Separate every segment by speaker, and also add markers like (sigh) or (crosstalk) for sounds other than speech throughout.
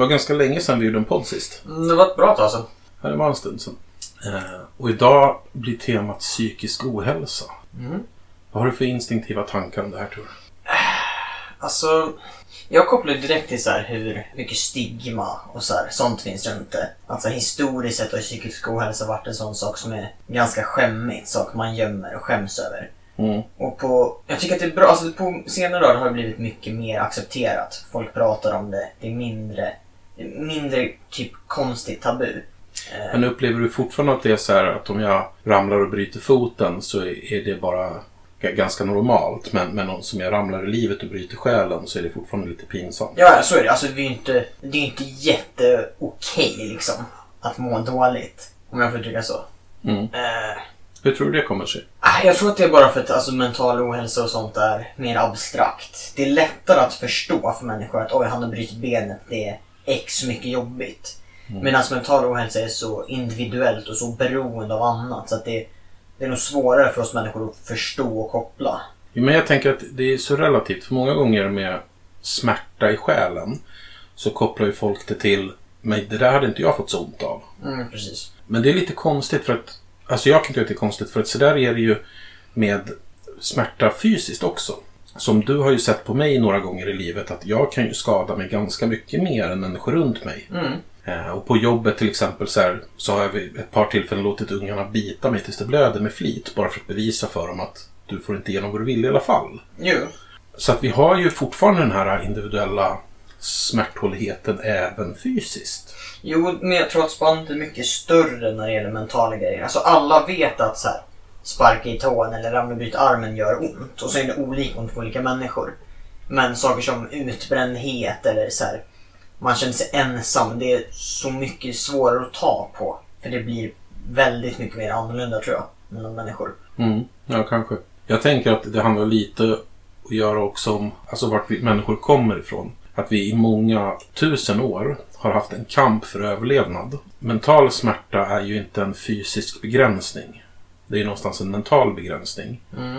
Speaker 1: Var ganska länge sedan vi gjorde en podd sist.
Speaker 2: Mm, Det var ett bra tag sedan.
Speaker 1: Ja, det var en stund sedan. Eh, och idag blir temat psykisk ohälsa.
Speaker 2: Mm.
Speaker 1: Vad har du för instinktiva tankar om det här tror du?
Speaker 2: Alltså, jag kopplar direkt till så hur mycket stigma och så här, sånt finns runt det. Alltså historiskt sett har psykisk ohälsa varit en sån sak som är ganska skämmigt, sak man gömmer och skäms över.
Speaker 1: Mm.
Speaker 2: Och på, jag tycker att det är bra, alltså på senare år har det blivit mycket mer accepterat. Folk pratar om det, det är mindre, mindre typ konstigt tabu. Eh,
Speaker 1: Men upplever du fortfarande att det är så här att om jag ramlar och bryter foten så är det bara ganska normalt. Men, men om som jag ramlar i livet och bryter själen så är det fortfarande lite pinsamt.
Speaker 2: Ja, så är det. Alltså, det är ju inte, det är inte jätteokej liksom att må dåligt. Om jag får uttrycka så.
Speaker 1: Mm.
Speaker 2: Eh,
Speaker 1: Hur tror du det kommer sig?
Speaker 2: Ah, Jag tror att det är bara för att alltså, mental ohälsa och sånt är mer abstrakt. Det är lättare att förstå för människor att oj, han har brutit benet, det är X mycket jobbigt. Medan mental ohälsa är så individuellt och så beroende av annat så att det, det är nog svårare för oss människor att förstå och koppla.
Speaker 1: Jo, Men jag tänker att det är så relativt. För många gånger med smärta i själen så kopplar ju folk det till men det där hade inte jag fått så ont av.
Speaker 2: Mm, precis.
Speaker 1: Men det är lite konstigt för att Alltså jag kan tycka att det är konstigt för att så där är det ju med smärta fysiskt också. Som du har ju sett på mig några gånger i livet att jag kan ju skada mig ganska mycket mer än människor runt mig.
Speaker 2: Mm.
Speaker 1: Eh, och på jobbet till exempel så, här, så har jag vid ett par tillfällen låtit ungarna bita mig tills det blöder med flit. Bara för att bevisa för dem att du får inte igenom vad du vill i alla fall.
Speaker 2: Jo.
Speaker 1: Så att vi har ju fortfarande den här individuella smärthålligheten även fysiskt.
Speaker 2: Jo, men jag tror att spannet är mycket större när det gäller mentala grejer. Alltså alla vet att så här, sparka i tån eller ramla och bryta armen gör ont. Och så är det olika ont för olika människor. Men saker som utbrändhet eller så här, man känner sig ensam. Det är så mycket svårare att ta på. För det blir väldigt mycket mer annorlunda tror jag. Mellan människor.
Speaker 1: Mm, ja, kanske. Jag tänker att det handlar lite att göra också om alltså vart vi människor kommer ifrån. Att vi i många tusen år har haft en kamp för överlevnad. Mental smärta är ju inte en fysisk begränsning. Det är ju någonstans en mental begränsning.
Speaker 2: Mm.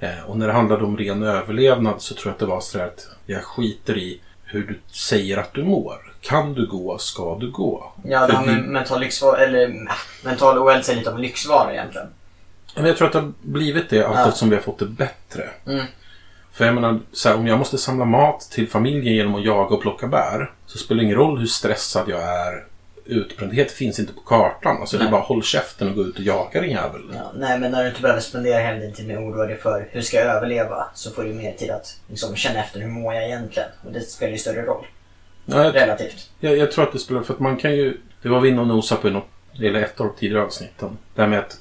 Speaker 1: Eh, och när det handlade om ren överlevnad så tror jag att det var så att jag skiter i hur du säger att du mår. Kan du gå, ska du gå.
Speaker 2: Ja, det här med
Speaker 1: vi-
Speaker 2: mental lyxvara, eller äh, mental ohälsa är lite av en lyxvara egentligen.
Speaker 1: Men jag tror att det har blivit det allt
Speaker 2: Ja.
Speaker 1: eftersom vi har fått det bättre.
Speaker 2: Mm.
Speaker 1: För jag menar, så här, om jag måste samla mat till familjen genom att jaga och plocka bär så spelar det ingen roll hur stressad jag är. Utbrändhet finns inte på kartan. Alltså det är
Speaker 2: Nej.
Speaker 1: bara håll käften och gå ut och jaga din jävel.
Speaker 2: Ja, nej, men när du inte behöver spendera hela din tid med att oroa dig för hur ska jag överleva så får du mer tid att liksom, känna efter hur mår jag egentligen. Och det spelar ju större roll.
Speaker 1: Ja, jag,
Speaker 2: Relativt.
Speaker 1: jag, jag tror att det spelar, för att man kan ju, det var vi inne och nosade på i något, eller ett av de tidigare avsnitten. Det här med att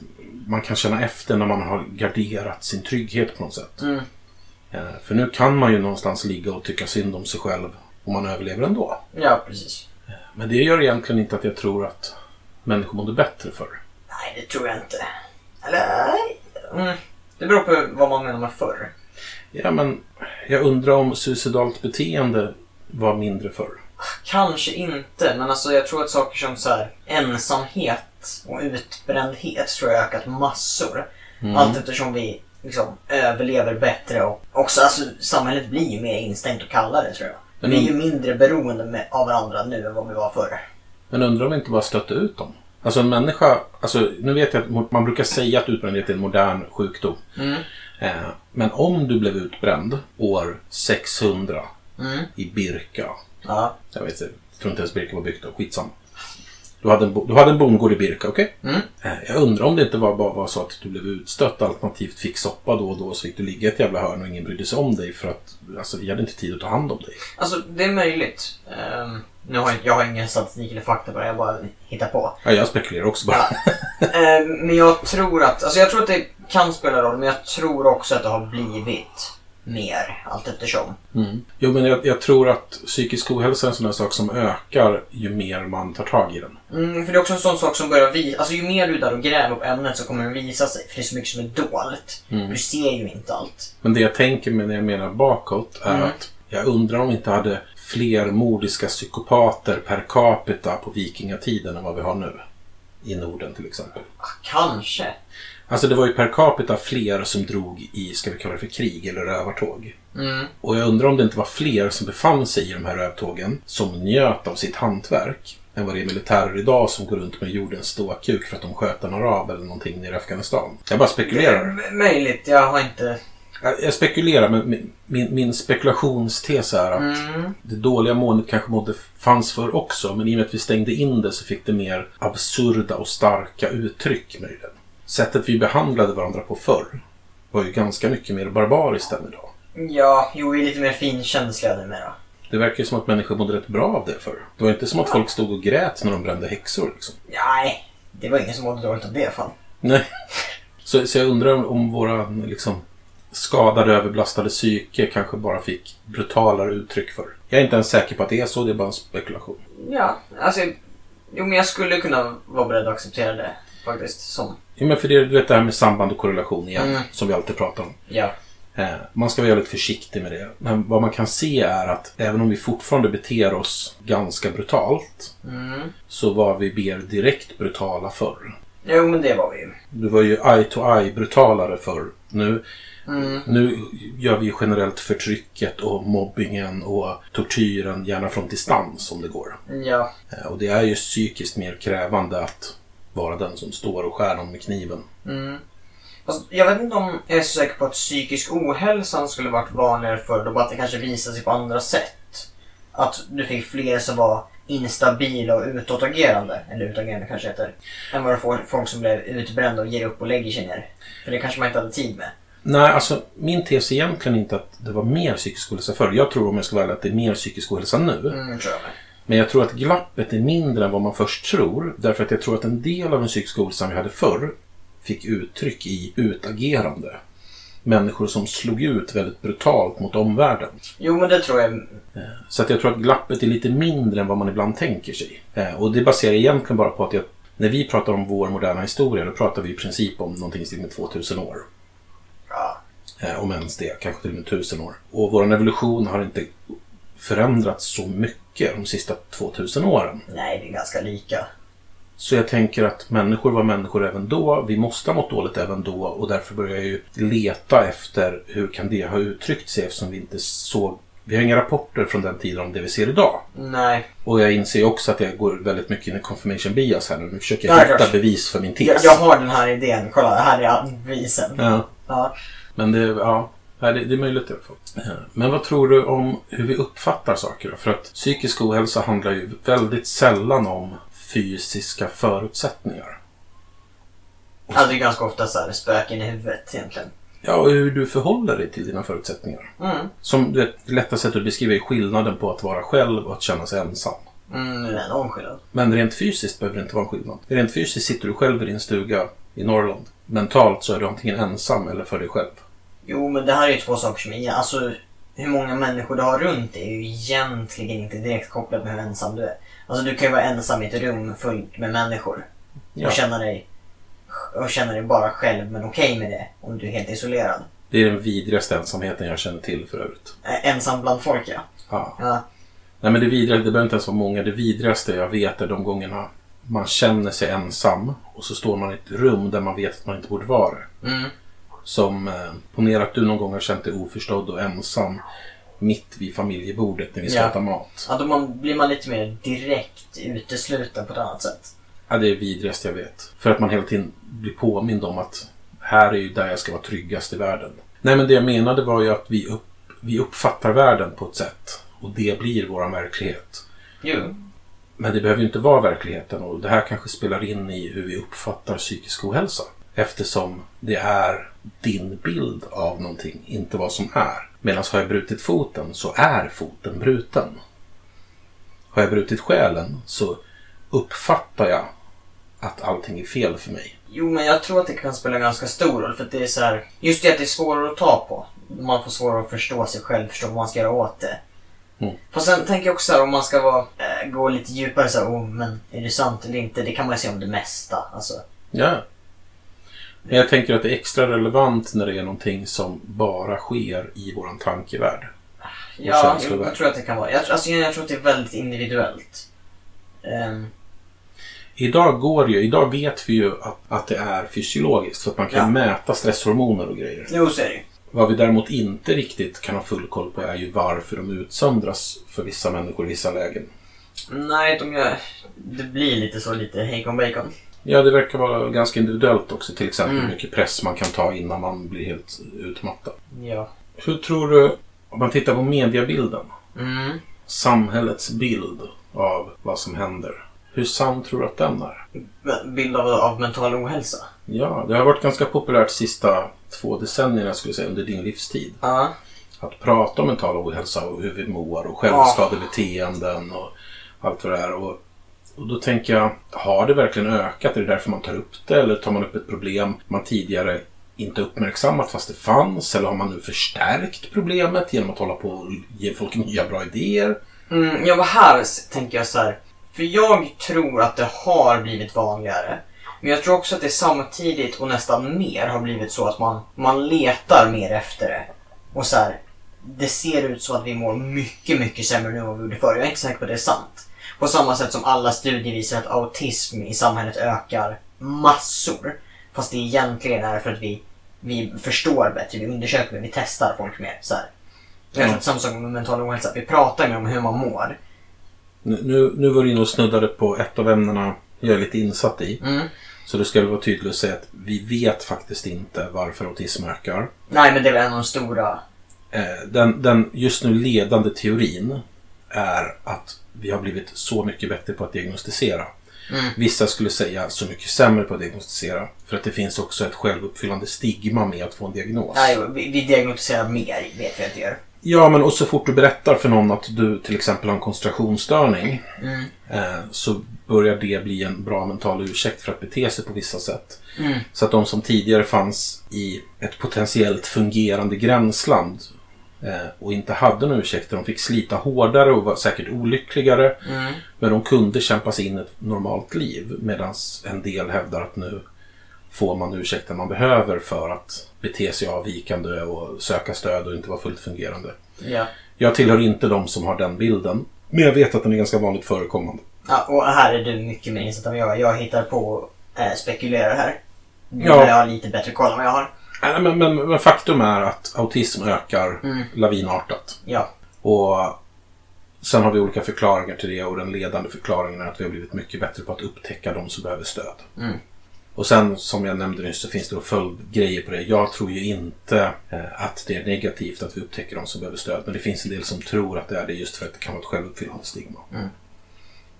Speaker 1: man kan känna efter när man har garderat sin trygghet på något sätt.
Speaker 2: Mm.
Speaker 1: Eh, För nu kan man ju någonstans ligga och tycka synd om sig själv och man överlever ändå.
Speaker 2: Ja, precis.
Speaker 1: Men det gör egentligen inte att jag tror att människor mådde bättre förr.
Speaker 2: Nej, det tror jag inte. Eller. Mm. Det beror på vad man menar med förr.
Speaker 1: Ja, men jag undrar om suicidalt beteende var mindre förr.
Speaker 2: Kanske inte, men alltså jag tror att saker som så här, ensamhet och utbrändhet tror jag ökat massor.
Speaker 1: Mm.
Speaker 2: Allt eftersom vi liksom överlever bättre och också alltså, samhället blir ju mer instängt och kallare tror jag.
Speaker 1: Men
Speaker 2: vi är ju mindre beroende med, av varandra nu än vad vi var förr.
Speaker 1: Men undrar om vi inte bara stötte ut dem? Alltså en människa, alltså nu vet jag att man brukar säga att utbrändhet är en modern sjukdom.
Speaker 2: Mm.
Speaker 1: Eh, men om du blev utbränd år 600
Speaker 2: Mm.
Speaker 1: i Birka.
Speaker 2: Ja.
Speaker 1: Jag vet jag tror inte ens Birka var byggt då, skitsam. Du hade en, bo- du hade en bondgård i Birka, okej?
Speaker 2: Mm.
Speaker 1: Eh, Jag undrar om det inte var, bara var så att du blev utstött alternativt fick soppa då och då så fick du ligga i ett jävla hörn och ingen brydde sig om dig för att alltså, vi hade inte tid att ta hand om dig.
Speaker 2: Alltså det är möjligt. Ehm, nu har jag, jag har ingen statistik eller fakta på det, jag bara hittar på.
Speaker 1: Ja, jag spekulerar också bara.
Speaker 2: Ehm, men jag tror att, alltså jag tror att det kan spela roll, men jag tror också att det har blivit mer allt eftersom.
Speaker 1: Mm. Jo, men jag, jag tror att psykisk ohälsa är en sån där sak som ökar ju mer man tar tag i den.
Speaker 2: Mm, för det är också en sån sak som börjar visa, alltså ju mer du är där och gräver på ämnet så kommer det visa sig. För det är så mycket som är dolt.
Speaker 1: Mm.
Speaker 2: Du ser ju inte allt.
Speaker 1: Men det jag tänker med när jag menar bakåt är
Speaker 2: Mm.
Speaker 1: att jag undrar om vi inte hade fler mordiska psykopater per capita på vikingatiden än vad vi har nu. I Norden till exempel.
Speaker 2: Ah, Kanske.
Speaker 1: Alltså det var ju per capita fler som drog i, ska vi kalla det för krig eller rövartåg.
Speaker 2: Mm.
Speaker 1: Och jag undrar om det inte var fler som befann sig i de här rövtågen som njöt av sitt hantverk än vad det är militärer idag som går runt med jordens ståkuk för att de sköt en arab eller någonting nere i Afghanistan. Jag bara spekulerar.
Speaker 2: M- Möjligt, jag har inte...
Speaker 1: Jag spekulerar, men min, min, spekulationstes är att
Speaker 2: Mm.
Speaker 1: det dåliga måendet kanske mådde fanns för också, men i och med att vi stängde in det så fick det mer absurda och starka uttryck möjligen. Sättet vi behandlade varandra på förr var ju ganska mycket mer barbariskt än idag.
Speaker 2: Ja, jo, vi är lite mer finkänsliga numera.
Speaker 1: Det verkar ju som att människor mådde rätt bra av det förr. Det var inte som att folk stod och grät när de brände häxor liksom.
Speaker 2: Nej, det var ingen som mådde dåligt av det fan.
Speaker 1: Nej. Så, så jag undrar om, om våra liksom, skadade, överbelastade psyke kanske bara fick brutalare uttryck för. Jag är inte ens säker på att det är så, det är bara en spekulation.
Speaker 2: Ja, alltså... Jo, men jag skulle kunna vara beredd att acceptera det faktiskt. Som...
Speaker 1: Jo, men för det du vet, det här med samband och korrelation igen,
Speaker 2: Mm.
Speaker 1: som vi alltid pratar om.
Speaker 2: Ja.
Speaker 1: Eh, man ska vara väldigt försiktig med det. Men vad man kan se är att även om vi fortfarande beter oss ganska brutalt
Speaker 2: Mm.
Speaker 1: så var vi mer direkt brutala förr.
Speaker 2: Jo, men det var vi ju.
Speaker 1: Du var ju eye-to-eye brutalare förr. Nu,
Speaker 2: Mm.
Speaker 1: nu gör vi ju generellt förtrycket och mobbingen och tortyren gärna från distans om det går.
Speaker 2: Ja.
Speaker 1: Eh, Och det är ju psykiskt mer krävande att vara den som står och skär någon med kniven.
Speaker 2: Mm. Fast jag vet inte om jag är så säker på att psykisk ohälsa skulle varit vanligare förr. Då bara att det kanske visade sig på andra sätt. Att du fick fler som var instabila och utåtagerande. Eller utagerande kanske heter. Än vad du får folk som blev utbrända och ger upp och lägger sig ner. För det kanske man inte hade tid med.
Speaker 1: Nej, alltså min tes är egentligen inte att det var mer psykisk ohälsa förr. Jag tror om jag ska vara ärlig att det är mer psykisk ohälsa nu.
Speaker 2: Mm, tror jag med.
Speaker 1: Men jag tror att glappet är mindre än vad man först tror. Därför att jag tror att en del av den psykiska ohälsan vi hade förr fick uttryck i utagerande. Människor som slog ut väldigt brutalt mot omvärlden.
Speaker 2: Jo, men det tror jag.
Speaker 1: Så att jag tror att glappet är lite mindre än vad man ibland tänker sig. Eh, Och det baserar egentligen bara på att jag, när vi pratar om vår moderna historia, då pratar vi i princip om någonting stil med 2000 år.
Speaker 2: Ja.
Speaker 1: Eh, Om ens det, kanske till och med 1000 år. Och vår evolution har inte förändrats så mycket de sista 2000 åren.
Speaker 2: Nej, det är ganska lika.
Speaker 1: Så jag tänker att människor var människor även då. Vi måste ha mått dåligt även då och därför börjar jag ju leta efter hur kan det ha uttryckt sig eftersom vi inte såg vi har inga rapporter från den tiden om det vi ser idag.
Speaker 2: Nej.
Speaker 1: Och jag inser också att jag går väldigt mycket in i confirmation bias här nu. Nu försöker jag
Speaker 2: Ja,
Speaker 1: hitta
Speaker 2: klart.
Speaker 1: bevis för min tes.
Speaker 2: Jag, jag har den här idén. Kolla, här är bevisen.
Speaker 1: Ja,
Speaker 2: Ja.
Speaker 1: men det, ja, nej, det, det är möjligt i alla fall. Men vad tror du om hur vi uppfattar saker då? För att psykisk ohälsa handlar ju väldigt sällan om fysiska förutsättningar.
Speaker 2: Ja, det är ganska ofta så här spöken i huvudet egentligen.
Speaker 1: Ja, och hur du förhåller dig till dina förutsättningar.
Speaker 2: Mm.
Speaker 1: Som det lätta sättet att beskriva är skillnaden på att vara själv och att känna sig ensam.
Speaker 2: Mm, det är en omskillnad.
Speaker 1: Men rent fysiskt behöver det inte vara en skillnad. Rent fysiskt sitter du själv i din stuga i Norrland. Mentalt så är du antingen ensam eller för dig själv.
Speaker 2: Jo, men det här är ju två saker som är... Alltså, hur många människor du har runt är ju egentligen inte direkt kopplat med hur ensam du är. Alltså, du kan ju vara ensam i ett rum fullt med människor.
Speaker 1: Ja.
Speaker 2: Och känna dig... Och känna dig bara själv, men okej med det. Om du är helt isolerad.
Speaker 1: Det är den vidrigaste ensamheten jag känner till för övrigt.
Speaker 2: Äh, ensam bland folk, ja.
Speaker 1: Ja.
Speaker 2: ja.
Speaker 1: Nej men det vidrigaste, det behöver inte ens vara många. Det vidrigaste jag vet är de gångerna man känner sig ensam och så står man i ett rum där man vet att man inte borde vara det.
Speaker 2: Mm.
Speaker 1: Som, eh, ponera att du någon gång har känt dig oförstådd och ensam mitt vid familjebordet när vi ska
Speaker 2: Ja.
Speaker 1: äta mat.
Speaker 2: ja då man, blir man lite mer direkt utesluten på ett annat sätt.
Speaker 1: Ja, det är det vidrigaste jag vet. För att man hela tiden blir påmind om att här är ju där jag ska vara tryggast i världen. Nej, men det jag menade var ju att vi, upp, vi uppfattar världen på ett sätt och det blir vår verklighet.
Speaker 2: Jo.
Speaker 1: Men det behöver ju inte vara verkligheten och det här kanske spelar in i hur vi uppfattar psykisk ohälsa. Eftersom det är din bild av någonting, inte vad som är. Medan har jag brutit foten så är foten bruten. Har jag brutit själen så uppfattar jag att allting är fel för mig.
Speaker 2: Jo, men jag tror att det kan spela en ganska stor roll. För att det är så här, just det att det är svårare att ta på. Man får svårare att förstå sig själv, förstå vad man ska göra åt det.
Speaker 1: Mm.
Speaker 2: Fast sen tänker jag också så här, om man ska vara, äh, gå lite djupare så här, oh, men är det sant eller inte? Det kan man ju se om det mesta. Alltså,
Speaker 1: Ja. Men jag tänker att det är extra relevant när det är någonting som bara sker i våran tankevärld.
Speaker 2: ja, jag, jag tror att det kan vara. Jag, alltså, jag, jag tror att det är väldigt individuellt. Ehm,
Speaker 1: idag går ju, idag vet vi ju att, att det är fysiologiskt. Så att man kan
Speaker 2: Ja.
Speaker 1: mäta stresshormoner och grejer.
Speaker 2: Jo, så är det.
Speaker 1: Vad vi däremot inte riktigt kan ha full koll på är ju varför de utsöndras för vissa människor i vissa lägen.
Speaker 2: Nej, de gör... Det blir lite så, lite hejkon bacon.
Speaker 1: Ja, det verkar vara ganska individuellt också. Till exempel
Speaker 2: Mm.
Speaker 1: hur mycket press man kan ta innan man blir helt utmattad.
Speaker 2: Ja.
Speaker 1: Hur tror du, om man tittar på mediebilden,
Speaker 2: Mm.
Speaker 1: samhällets bild av vad som händer. Hur sann tror du att den är?
Speaker 2: Bild av, av mental ohälsa.
Speaker 1: Ja, det har varit ganska populärt sista två decennierna skulle jag säga under din livstid.
Speaker 2: Ja.
Speaker 1: Att prata om mental ohälsa och hur vi mår och självskadebeteenden och allt vad det är. Och, och då tänker jag, har det verkligen ökat? Är det därför man tar upp det? Eller tar man upp ett problem man tidigare inte uppmärksammat fast det fanns? Eller har man nu förstärkt problemet genom att hålla på och ge folk nya bra idéer?
Speaker 2: Mm, ja, här tänker jag så här. För jag tror att det har blivit vanligare. Men jag tror också att det samtidigt och nästan mer har blivit så att man, man letar mer efter det. Och så här, det ser ut som att vi mår mycket, mycket sämre nu än vad vi gjorde förr. Jag är inte säker på att det är sant. På samma sätt som alla studier visar att autism i samhället ökar massor. Fast det egentligen är för att vi, vi förstår bättre, vi undersöker mer, vi testar folk mer. Så här. Jag att samma sak med mental ohälsa, vi pratar mer om hur man mår.
Speaker 1: Nu, nu, nu var du inne och snuddade på ett av ämnena jag är lite insatt i.
Speaker 2: Mm.
Speaker 1: Så det skulle vara tydligt att säga att vi vet faktiskt inte varför autism ökar.
Speaker 2: Nej, men det är väl en av de stora...
Speaker 1: Eh, Den, den just nu ledande teorin är att vi har blivit så mycket bättre på att diagnostisera.
Speaker 2: Mm.
Speaker 1: Vissa skulle säga så mycket sämre på att diagnostisera. För att det finns också ett självuppfyllande stigma med att få en diagnos.
Speaker 2: Nej, vi, vi diagnostiserar mer, vet vi att det gör.
Speaker 1: Ja, men och så fort du berättar för någon att du till exempel har en koncentrationsstörning
Speaker 2: Mm.
Speaker 1: eh, så börjar det bli en bra mental ursäkt för att bete sig på vissa sätt.
Speaker 2: Mm.
Speaker 1: Så att de som tidigare fanns i ett potentiellt fungerande gränsland och inte hade några ursäkter, de fick slita hårdare och var säkert olyckligare.
Speaker 2: Mm.
Speaker 1: Men de kunde kämpa sig in ett normalt liv medan en del hävdar att nu får man ursäkten man behöver för att bete sig avvikande och söka stöd och inte vara fullt fungerande.
Speaker 2: Ja.
Speaker 1: Jag tillhör inte de som har den bilden. Men jag vet att den är ganska vanligt förekommande.
Speaker 2: ja. Och här är du mycket mer insatt än jag. Jag hittar på eh, spekulerar här.
Speaker 1: Ja.
Speaker 2: Jag har lite bättre koll än vad jag har.
Speaker 1: Nej, Men, men, men faktum är att autism ökar
Speaker 2: Mm.
Speaker 1: lavinartat.
Speaker 2: Ja.
Speaker 1: Och sen har vi olika förklaringar till det och den ledande förklaringen är att vi har blivit mycket bättre på att upptäcka de som behöver stöd.
Speaker 2: Mm.
Speaker 1: Och sen som jag nämnde nyss så finns det då följdgrejer på det. Jag tror ju inte eh, att det är negativt att vi upptäcker de som behöver stöd. Men det finns en del som tror att det är det just för att det kan vara ett självuppfyllande stigma.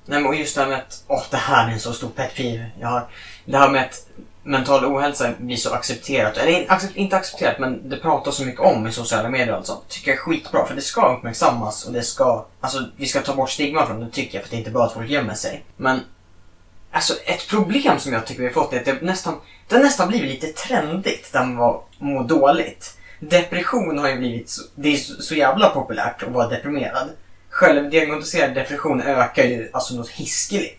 Speaker 2: Nej, men just det här med att... Åh, det här är en så stor pet peeve jag har. Det här med att mental ohälsa blir så accepterat. Eller accept, inte accepterat, men det pratas så mycket om i sociala medier och allt sånt. Tycker jag är skitbra, för det ska uppmärksammas och det ska... Alltså, vi ska ta bort stigma från det, tycker jag, för det är inte bra att folk gömmer sig. Men... Alltså, ett problem som jag tycker vi har fått är att det nästan... Det har nästan blivit lite trendigt, där man var- må dåligt. Depression har ju blivit så, det är så jävla populärt att vara deprimerad. Självdiagnostiserad depression ökar ju alltså något hiskeligt.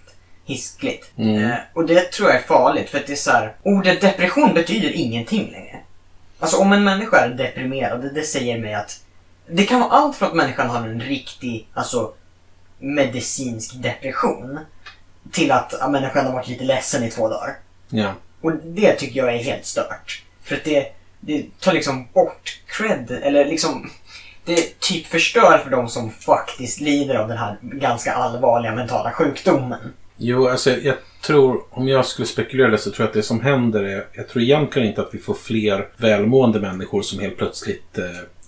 Speaker 2: Hiskligt.
Speaker 1: Mm.
Speaker 2: Eh, och det tror jag är farligt för att det är så här, ordet depression betyder ingenting längre. Alltså om en människa är deprimerad, det, det säger mig att det kan vara allt från att människan har en riktig, alltså medicinsk depression till att ja, människan har varit lite ledsen i två dagar.
Speaker 1: Ja.
Speaker 2: Och det tycker jag är helt stört. För att det, det tar liksom bort cred, eller liksom det typ förstör för de som faktiskt lider av den här ganska allvarliga mentala sjukdomen.
Speaker 1: Jo, alltså jag tror, om jag skulle spekulera det så tror jag att det som händer är, jag tror egentligen inte att vi får fler välmående människor som helt plötsligt eh,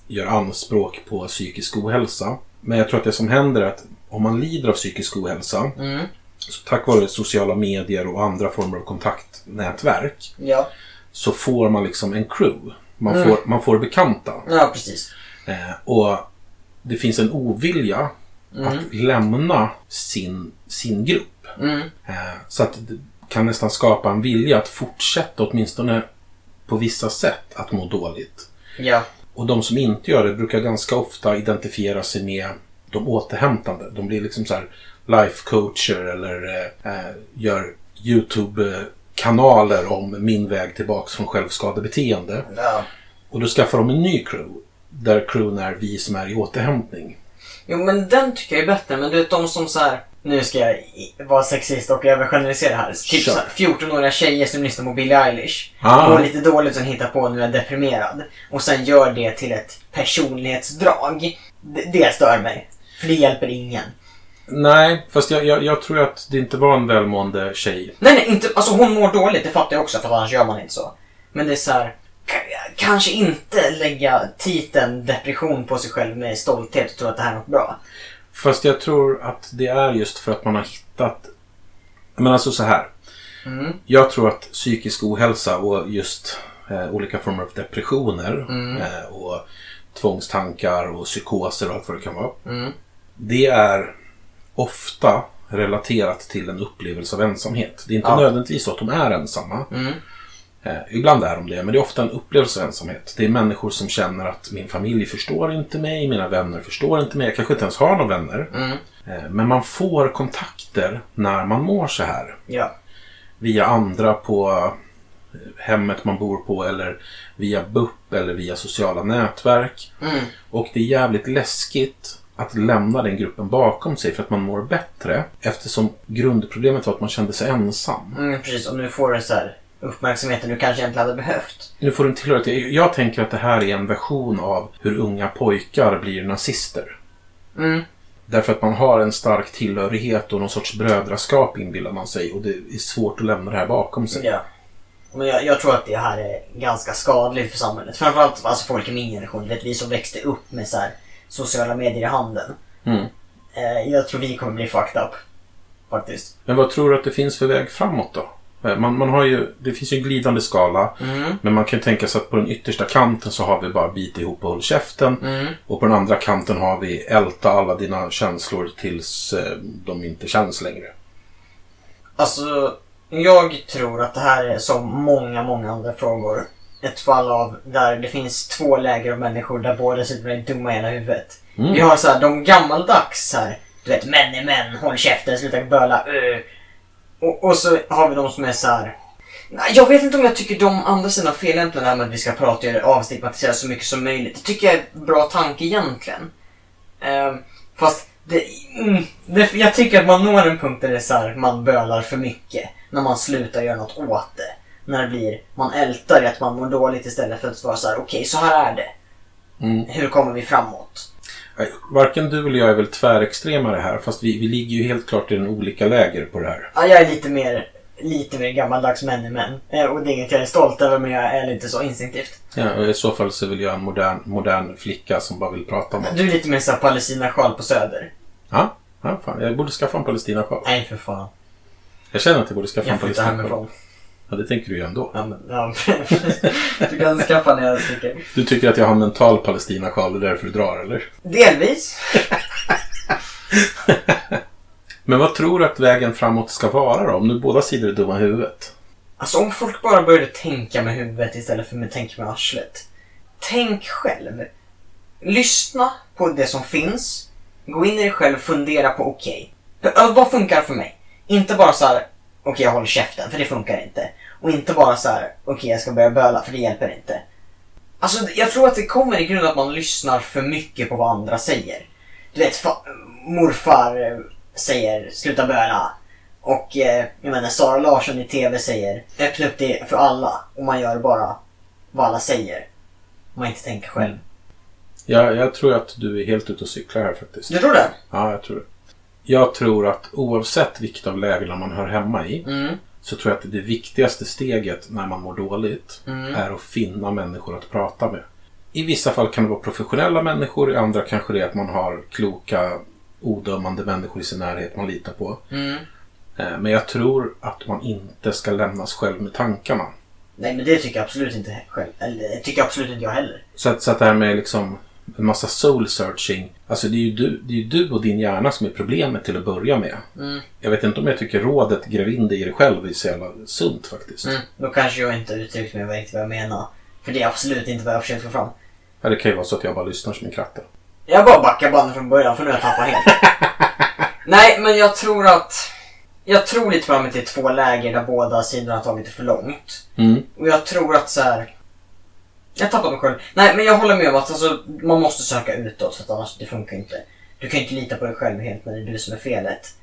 Speaker 1: gör anspråk på psykisk ohälsa. Men jag tror att det som händer är att om man lider av psykisk ohälsa,
Speaker 2: Mm.
Speaker 1: så tack vare sociala medier och andra former av kontaktnätverk,
Speaker 2: Ja.
Speaker 1: så får man liksom en crew. Man,
Speaker 2: Mm.
Speaker 1: får, man får bekanta.
Speaker 2: ja, precis.
Speaker 1: Eh, och det finns en ovilja
Speaker 2: Mm.
Speaker 1: att lämna sin, sin grupp.
Speaker 2: Mm.
Speaker 1: Eh, Så att det kan nästan skapa en vilja att fortsätta åtminstone på vissa sätt att må dåligt.
Speaker 2: Ja.
Speaker 1: Och de som inte gör det brukar ganska ofta identifiera sig med de återhämtande. De blir liksom så här life coacher eller eh, eh, gör YouTube-kanaler om min väg tillbaks från självskadebeteende.
Speaker 2: ja.
Speaker 1: Och då skaffar de en ny crew. Där crewen är vi som är i återhämtning.
Speaker 2: Jo, men den tycker jag är bättre. Men du vet, de som så här, Nu ska jag vara sexist och övergeneralisera här. Typ här 14-åriga tjejer som lyssnar på Billie Eilish.
Speaker 1: Ah.
Speaker 2: Mår lite dåligt som hittar på nu är jag deprimerad. Och sen gör det till ett personlighetsdrag. Det, det stör mig. För det hjälper ingen.
Speaker 1: Nej, fast jag, jag, jag tror att det inte var en välmående tjej.
Speaker 2: Nej, nej, inte, alltså hon mår dåligt, det fattar jag också för annars gör man inte så. Men det är så här, kanske inte lägga titeln depression på sig själv med stolthet och tro att det här är något bra.
Speaker 1: Fast jag tror att det är just för att man har hittat... Men alltså så här.
Speaker 2: Mm.
Speaker 1: Jag tror att psykisk ohälsa och just eh, olika former av depressioner
Speaker 2: Mm.
Speaker 1: eh, och tvångstankar och psykoser och allt vad det kan vara.
Speaker 2: Mm.
Speaker 1: Det är ofta relaterat till en upplevelse av ensamhet. Det är inte
Speaker 2: Ja.
Speaker 1: nödvändigtvis så att de är ensamma. Eh, ibland är de det, men det är ofta en upplevelse av ensamhet. Det är människor som känner att min familj förstår inte mig, mina vänner förstår inte mig, jag kanske inte ens har några vänner.
Speaker 2: Mm.
Speaker 1: Eh, men man får kontakter när man mår så här.
Speaker 2: Ja.
Speaker 1: Via andra på eh, hemmet man bor på eller via BUP eller via sociala nätverk.
Speaker 2: Mm.
Speaker 1: Och det är jävligt läskigt att lämna den gruppen bakom sig för att man mår bättre. Eftersom grundproblemet var att man kände sig ensam.
Speaker 2: Mm, precis, och nu får du så här uppmärksamheten du kanske egentligen hade behövt.
Speaker 1: Nu får du en tillhörighet. Jag tänker att det här är en version av hur unga pojkar blir nazister.
Speaker 2: Mm.
Speaker 1: Därför att man har en stark tillhörighet och någon sorts brödraskap inbillar man sig. Och det är svårt att lämna det här bakom sig.
Speaker 2: Ja. Men jag, jag tror att det här är ganska skadligt för samhället. Framförallt alltså folk i min generation. Vet, vi som växte upp med så här sociala medier i handen.
Speaker 1: Mm.
Speaker 2: Eh, jag tror vi kommer bli fucked up. Faktiskt.
Speaker 1: Men vad tror du att det finns för väg framåt då? Eh, Man, man har ju, det finns ju en glidande skala.
Speaker 2: Mm.
Speaker 1: Men man kan ju tänka sig att på den yttersta kanten så har vi bara bit ihop och håll käften.
Speaker 2: Mm.
Speaker 1: Och på den andra kanten har vi älta alla dina känslor tills eh, de inte känns längre.
Speaker 2: Alltså, jag tror att det här är som många, många andra frågor. Ett fall av där det finns två läger av människor där båda sitter med dumma i hela huvudet.
Speaker 1: Mm.
Speaker 2: Vi har så här, de gammaldags här, du vet, män är män, håll käften, sluta böla, ö. Och, och så har vi de som är så här. Nej, Jag vet inte om jag tycker de andra sidan fel egentligen, det här med att vi ska prata och avstigmatisera så mycket som möjligt. Det tycker jag är en bra tanke egentligen. Ehm, fast det, mm, det, jag tycker att man når en punkt där det är så här, man bölar för mycket. När man slutar göra något åt det. När det blir, man ältar i att man mår dåligt istället för att vara så här: okej så här är det.
Speaker 1: Mm.
Speaker 2: Hur kommer vi framåt?
Speaker 1: Varken du eller jag är väl tvärextremare här. Fast vi, vi ligger ju helt klart i en olika läger på det här.
Speaker 2: Ja, jag är lite mer, lite mer gammaldags män i män. Eh, Och det är inget jag är stolt över men jag är lite så instinktivt.
Speaker 1: Ja, och I så fall så vill jag en modern, modern flicka som bara vill prata om det.
Speaker 2: Du är lite mer såhär Palestina-sjal på söder.
Speaker 1: Ja, ja fan. Jag borde skaffa en Palestina-sjal.
Speaker 2: Nej för fan.
Speaker 1: Jag känner att jag borde skaffa en
Speaker 2: Jag flyttar
Speaker 1: Palestina-sjal. Ja, det tänker du ju ändå.
Speaker 2: Ja, men, ja, (laughs) du kan skaffa när jag sticker.
Speaker 1: Du tycker att jag har en mental Palestina-sjal, det är därför du drar, eller?
Speaker 2: Delvis. (laughs)
Speaker 1: Men vad tror du att vägen framåt ska vara då? Om nu båda sidor är dumma i huvudet.
Speaker 2: Alltså om folk bara började tänka med huvudet istället för att tänka med arslet. Tänk själv. Lyssna på det som finns. Gå in i dig själv och fundera på okej. okay, vad funkar för mig? Inte bara så här. Okej jag håller käften för det funkar inte. Och inte bara så här. okej jag ska börja böla för det hjälper inte. Alltså jag tror att det kommer i grund att man lyssnar för mycket på vad andra säger. Du vet, fa- morfar eh, säger sluta böla. Och eh, jag menar Sara Larsson i TV säger öppna upp det för alla. Och man gör bara vad alla säger. Om man inte tänker själv.
Speaker 1: Jag, jag tror att du är helt ute och cyklar här faktiskt.
Speaker 2: Du tror det?
Speaker 1: Ja, jag tror det. Jag tror att oavsett vilket av lägena man hör hemma i
Speaker 2: Mm.
Speaker 1: så tror jag att det viktigaste steget när man mår dåligt
Speaker 2: Mm.
Speaker 1: är att finna människor att prata med. I vissa fall kan det vara professionella människor, i andra kanske det är att man har kloka, odömande människor i sin närhet man litar på.
Speaker 2: Mm.
Speaker 1: Eh, Men jag tror att man inte ska lämnas själv med tankarna.
Speaker 2: Nej men det tycker jag absolut inte själv. Eller det tycker absolut inte jag heller.
Speaker 1: Så att, så att det här med liksom en massa soul searching. Alltså det är, ju du, det är du och din hjärna som är problemet till att börja med.
Speaker 2: Mm.
Speaker 1: Jag vet inte om jag tycker rådet gräv in dig i dig själv är så jävla sunt faktiskt.
Speaker 2: Mm. Då kanske jag inte uttryckt mig riktigt vad jag menar. För det är absolut inte vad jag försökt få fram.
Speaker 1: Ja, det kan ju vara så att jag bara lyssnar som en kratta.
Speaker 2: Jag bara backar bandet från början för nu har jag tappat helt. (laughs) Nej, men jag tror att... Jag tror lite på att det är två läger där båda sidorna har tagit det för långt.
Speaker 1: Mm.
Speaker 2: Och jag tror att så här. Jag tappar mig själv. Nej, men jag håller med om att alltså, man måste söka utåt för att annars det funkar inte. Du kan inte lita på dig själv helt när det är du som är felet.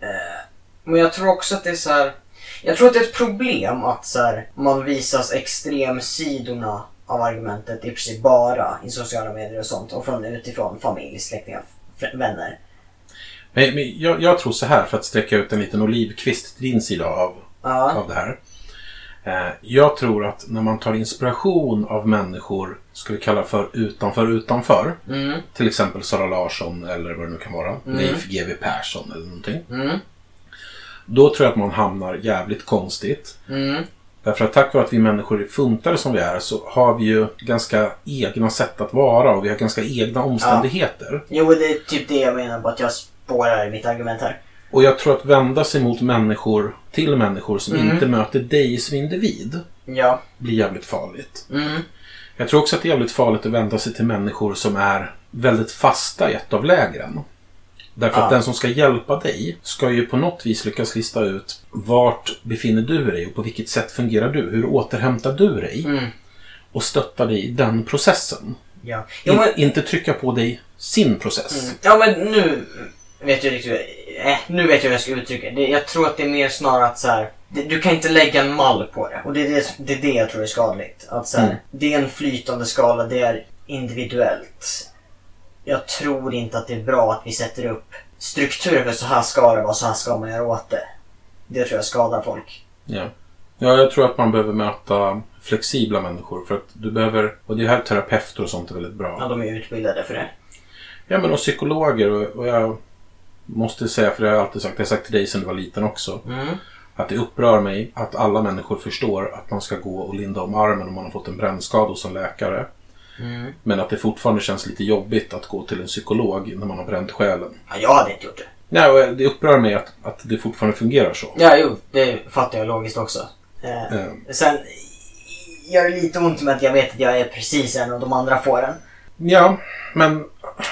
Speaker 2: Eh, men jag tror också att det är så här. Jag tror att det är ett problem att så här, man visas extremsidorna av argumentet i princip bara i sociala medier och sånt. Och från utifrån familj, släktingar, vänner.
Speaker 1: Men, men jag, jag tror så här, för att sträcka ut en liten olivkvist till din sida av,
Speaker 2: Ja.
Speaker 1: av det här. Eh, jag tror att när man tar inspiration av människor, ska vi kalla för utanför utanför.
Speaker 2: Mm,
Speaker 1: Till exempel Sara Larsson eller vad det nu kan vara. Leif GW Persson eller någonting.
Speaker 2: mm,
Speaker 1: Då tror jag att man hamnar jävligt konstigt.
Speaker 2: mm.
Speaker 1: Därför att tack vare att vi människor är funtade som vi är så har vi ju ganska egna sätt att vara och vi har ganska egna omständigheter.
Speaker 2: Jo, det är typ det jag menar på att jag spårar i mitt argument här.
Speaker 1: Och jag tror att vända sig mot människor, till människor som
Speaker 2: Mm.
Speaker 1: inte möter dig som individ
Speaker 2: Ja.
Speaker 1: blir jävligt farligt.
Speaker 2: Mm.
Speaker 1: Jag tror också att det är jävligt farligt att vända sig till människor som är väldigt fasta i ett av lägren. Därför
Speaker 2: Ja.
Speaker 1: att den som ska hjälpa dig ska ju på något vis lyckas lista ut vart befinner du dig och på vilket sätt fungerar du? Hur återhämtar du dig?
Speaker 2: Mm.
Speaker 1: Och stötta dig i den processen.
Speaker 2: Ja.
Speaker 1: In,
Speaker 2: men,
Speaker 1: Inte trycka på dig sin process.
Speaker 2: mm. ja, men nu vet jag riktigt eh, Nu vet jag hur jag ska uttrycka det. Jag tror att det är mer snarare att så här, det, du kan inte lägga en mall på det. Och det är det, det, är det jag tror är skadligt. Att så här,
Speaker 1: Mm.
Speaker 2: Det är en flytande skala, det är individuellt. Jag tror inte att det är bra att vi sätter upp strukturer för så här ska det vara, så här ska man göra åt det. Det tror jag skadar folk.
Speaker 1: Ja. ja, jag tror att man behöver möta flexibla människor. För att du behöver, och det är här terapeuter och sånt är väldigt bra.
Speaker 2: Ja, de är utbildade för det.
Speaker 1: Ja, men och psykologer och, och jag måste säga, för det har jag alltid sagt, det har jag sagt till dig sedan du var liten också.
Speaker 2: Mm.
Speaker 1: Att det upprör mig att alla människor förstår att man ska gå och linda om armen om man har fått en brännskada hos en läkare.
Speaker 2: Mm.
Speaker 1: Men att det fortfarande känns lite jobbigt att gå till en psykolog när man har bränt själen.
Speaker 2: Ja, jag hade inte gjort det.
Speaker 1: Nej, och det upprör mig att, att det fortfarande fungerar så.
Speaker 2: Ja, jo, det fattar jag logiskt också. Eh,
Speaker 1: Eh,
Speaker 2: Sen gör det lite ont med att jag vet att jag är precis en och de andra får en.
Speaker 1: Ja, men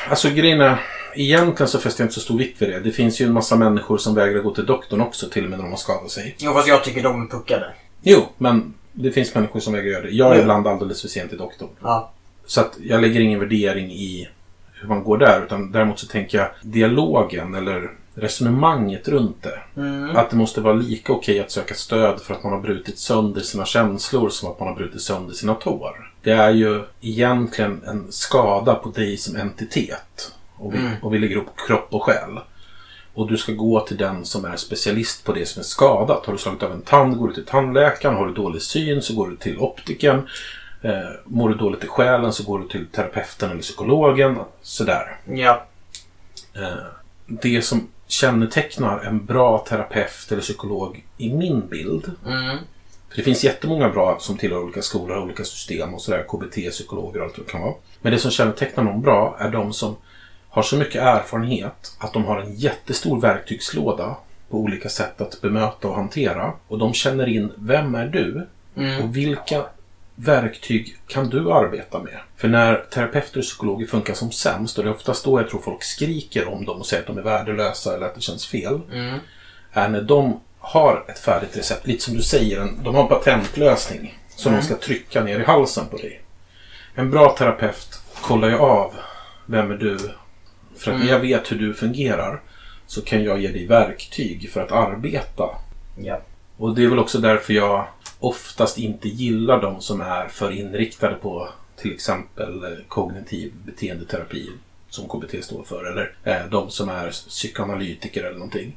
Speaker 1: alltså grejen är, egentligen så fäster jag inte så stor vikt vid det. Det finns ju en massa människor som vägrar gå till doktorn också, till och med när de har skadat sig.
Speaker 2: Jo, fast jag tycker de är puckade.
Speaker 1: Jo, men det finns människor som vägrar göra det. Jag är
Speaker 2: Mm.
Speaker 1: ibland alldeles för sent till doktorn.
Speaker 2: Ja.
Speaker 1: Så att jag lägger ingen värdering i hur man går där, utan däremot så tänker jag dialogen eller resonemanget runt det.
Speaker 2: Mm.
Speaker 1: Att det måste vara lika okej att söka stöd för att man har brutit sönder sina känslor som att man har brutit sönder sina tår. Det är ju egentligen en skada på dig som entitet. Och vi,
Speaker 2: Mm.
Speaker 1: och vi lägger upp kropp och själ. Och du ska gå till den som är specialist på det som är skadat. Har du slagit av en tand går du till tandläkaren. Har du dålig syn så går du till optiken. Eh, mår du dåligt i själen så går du till terapeuten eller psykologen. Sådär.
Speaker 2: Ja.
Speaker 1: Eh, det som kännetecknar en bra terapeut eller psykolog i min bild.
Speaker 2: Mm.
Speaker 1: För det finns jättemånga bra som tillhör olika skolor och olika system och sådär. KBT, psykologer och allt vad det kan vara. Men det som kännetecknar någon bra är de som har så mycket erfarenhet att de har en jättestor verktygslåda på olika sätt att bemöta och hantera. Och de känner in, vem är du?
Speaker 2: Mm.
Speaker 1: Och vilka verktyg kan du arbeta med? För när terapeuter och psykologer funkar som sämst, och det är oftast då jag tror folk skriker om dem och säger att de är värdelösa eller att det känns fel,
Speaker 2: Mm.
Speaker 1: är när de har ett färdigt recept, lite som du säger, de har en patentlösning som
Speaker 2: Mm.
Speaker 1: de ska trycka ner i halsen på dig. En bra terapeut kollar ju av, vem är du? För att när
Speaker 2: Mm.
Speaker 1: jag vet hur du fungerar så kan jag ge dig verktyg för att arbeta
Speaker 2: Ja.
Speaker 1: och det är väl också därför jag oftast inte gillar de som är för inriktade på till exempel eh, kognitiv beteendeterapi som KBT står för. Eller eh, de som är psykoanalytiker eller någonting.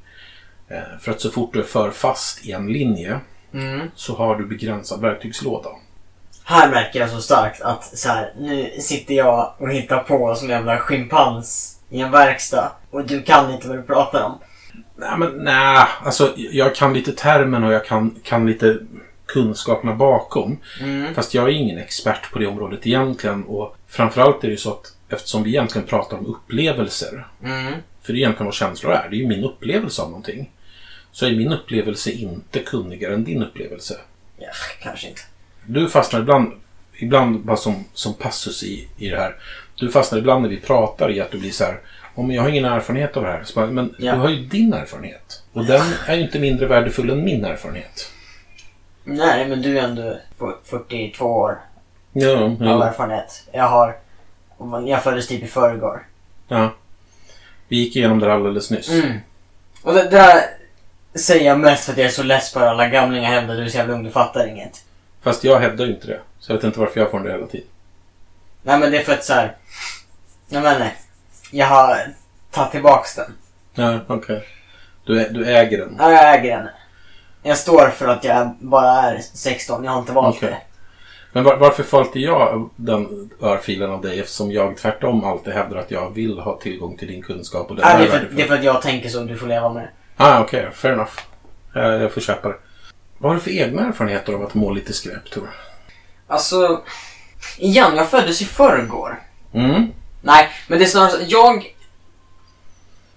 Speaker 1: Eh, för att så fort du är för fast i en linje
Speaker 2: Mm.
Speaker 1: så har du begränsad verktygslåda.
Speaker 2: Här märker jag så starkt att så här, nu sitter jag och hittar på som en jävla schimpans i en verkstad. Och du kan inte vad du pratar om.
Speaker 1: Nej, men nej. Alltså, jag kan lite termen och jag kan, kan lite kunskaperna bakom.
Speaker 2: Mm.
Speaker 1: Fast jag är ingen expert på det området egentligen. Och framförallt är det ju så att eftersom vi egentligen pratar om upplevelser.
Speaker 2: Mm.
Speaker 1: För det är egentligen vad känslor är. Det är ju min upplevelse av någonting. Så är min upplevelse inte kunnigare än din upplevelse.
Speaker 2: Ja, kanske inte.
Speaker 1: Du fastnar ibland, ibland bara som, som passus i, i det här. Du fastnar ibland när vi pratar i att du blir så här. Om jag har ingen erfarenhet av det här. Bara, men
Speaker 2: Ja.
Speaker 1: du har ju din erfarenhet. Och den är ju inte mindre värdefull än min erfarenhet.
Speaker 2: Nej, men du är ändå f- 42 år
Speaker 1: Ja,
Speaker 2: av
Speaker 1: ja.
Speaker 2: erfarenhet. Jag har... Jag föddes typ i förrgår.
Speaker 1: ja. Vi gick igenom det här alldeles nyss.
Speaker 2: Mm. Och det, det där säger jag mest för att jag är så less på alla gamlingar hävdar du är så jävla ung, du fattar inget.
Speaker 1: Fast jag hävdar ju inte det. Så jag vet inte varför jag får det hela tiden.
Speaker 2: Nej men det är för att så här. Jag menar, jag har tagit tillbaks den.
Speaker 1: Ja, okej. Du, ä- du äger den.
Speaker 2: Ja, jag äger den. Jag står för att jag bara är 16, jag har inte valt
Speaker 1: Okej.
Speaker 2: det.
Speaker 1: Men var, varför får inte jag den örfilen av dig eftersom jag tvärtom alltid hävdar att jag vill ha tillgång till din kunskap och den
Speaker 2: Ja, det, är för, det är för att jag tänker så, du får leva med det.
Speaker 1: Ah, okej. Fair enough. Jag, jag får köpa det. Vad har du för egna erfarenheter av att må lite skräp, tror
Speaker 2: Alltså, igen, jag föddes i förrgår.
Speaker 1: Mm.
Speaker 2: Nej, men det är snarare så, jag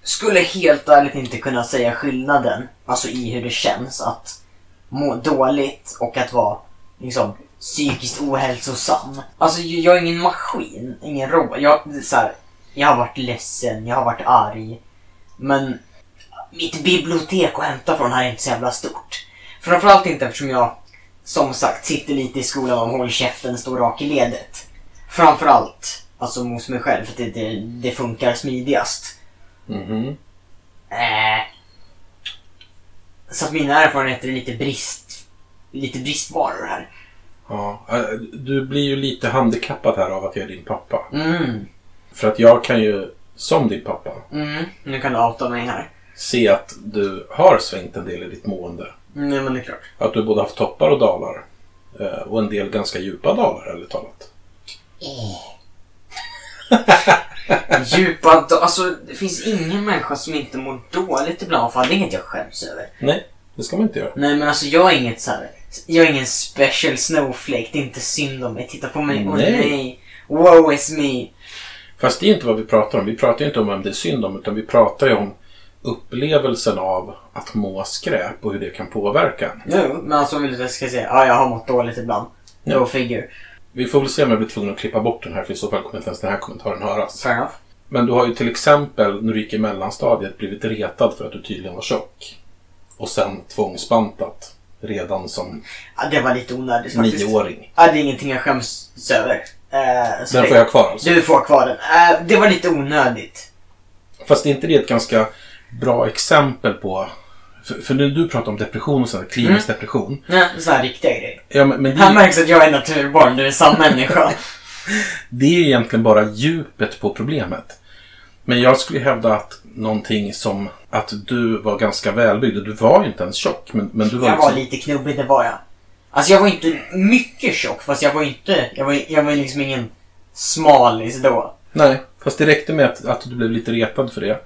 Speaker 2: skulle helt ärligt inte kunna säga skillnaden, alltså i hur det känns att må dåligt och att vara liksom psykiskt ohälsosam. Alltså jag är ingen maskin, ingen robot. Jag, så här, jag har varit ledsen, jag har varit arg. Men mitt bibliotek att hämta från här är inte så jävla stort. Framförallt inte eftersom jag, som sagt, sitter lite i skolan om håll käften, står rak i ledet. Framförallt, alltså hos mig själv, för det, det, det funkar smidigast.
Speaker 1: Mhm.
Speaker 2: Äh. Så att mina erfarenheter är lite brist, lite bristvaror här.
Speaker 1: Ja. eh, Du blir ju lite handikappad här av att jag är din pappa.
Speaker 2: Mm,
Speaker 1: För att jag kan ju, som din pappa,
Speaker 2: mm, nu kan du outa mig här.
Speaker 1: se att du har svängt en del i ditt mående.
Speaker 2: Nej men det är klart.
Speaker 1: Att du både haft toppar och dalar. Eh, Och en del ganska djupa dalar, ärligt talat. (laughs)
Speaker 2: Djupa då, alltså det finns ingen människa som inte mår dåligt ibland, det är inget jag skäms över.
Speaker 1: Nej, det ska man inte göra.
Speaker 2: Nej men alltså jag är inget så här. Jag är ingen special snowflake, det är inte synd om mig. Titta på mig, åh
Speaker 1: Nej.
Speaker 2: nej. Woe is me.
Speaker 1: Fast det är inte vad vi pratar om. Vi pratar ju inte om vem det är synd om, utan vi pratar ju om upplevelsen av att må skräp och hur det kan påverka.
Speaker 2: Jo, men alltså om jag ska säga, ja jag har mått dåligt ibland.
Speaker 1: Ja.
Speaker 2: No figure.
Speaker 1: Vi får väl se om jag blir tvungen att klippa bort den här, för i så fall kommer inte ens den här kommentaren höras.
Speaker 2: Fair enough.
Speaker 1: Men du har ju till exempel, när du gick i mellanstadiet, blivit retad för att du tydligen var tjock. Och sen tvångsbantat. Redan som
Speaker 2: Ja, det var lite onödigt faktiskt.
Speaker 1: nioåring.
Speaker 2: Ja, det är ingenting jag skäms över. Uh,
Speaker 1: Den får jag kvar alltså.
Speaker 2: Du får kvar den. Eh, det var lite onödigt.
Speaker 1: Fast är inte det ett ganska bra exempel på... För, för när du pratar om depression och sådär, klinisk depression.
Speaker 2: Nej, sådana här riktiga grejer.
Speaker 1: Ja, men, men
Speaker 2: Här
Speaker 1: det,
Speaker 2: märks att jag är naturbarn, du är sann människa. (laughs)
Speaker 1: det är egentligen bara djupet på problemet. Men jag skulle hävda att någonting som att du var ganska välbyggd. och Du var ju inte ens tjock, men, men du var
Speaker 2: Jag var
Speaker 1: liksom...
Speaker 2: lite knubbig, det var jag. Alltså jag var inte mycket tjock, fast jag var inte... Jag var, jag var liksom ingen smalis då.
Speaker 1: Nej, fast det räckte med att, att du blev lite retad för det.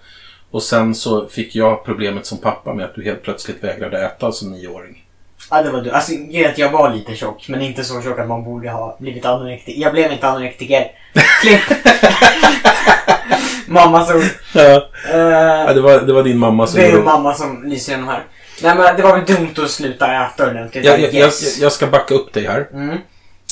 Speaker 1: Och sen så fick jag problemet som pappa med att du helt plötsligt vägrade äta som nioåring.
Speaker 2: Ja, det var du. Alltså, att jag var lite tjock, men inte så tjock att man borde ha blivit anorektiker. Jag blev inte anorektiker. (laughs) Mammas ord.
Speaker 1: Ja,
Speaker 2: Eh,
Speaker 1: det var, det var din mamma som
Speaker 2: det är
Speaker 1: gjorde-
Speaker 2: mamma som lyser genom här. Nej men det var väl dumt att sluta äta ordentligt.
Speaker 1: jag, jag, jag,
Speaker 2: Yes.
Speaker 1: jag ska backa upp dig här.
Speaker 2: Mm.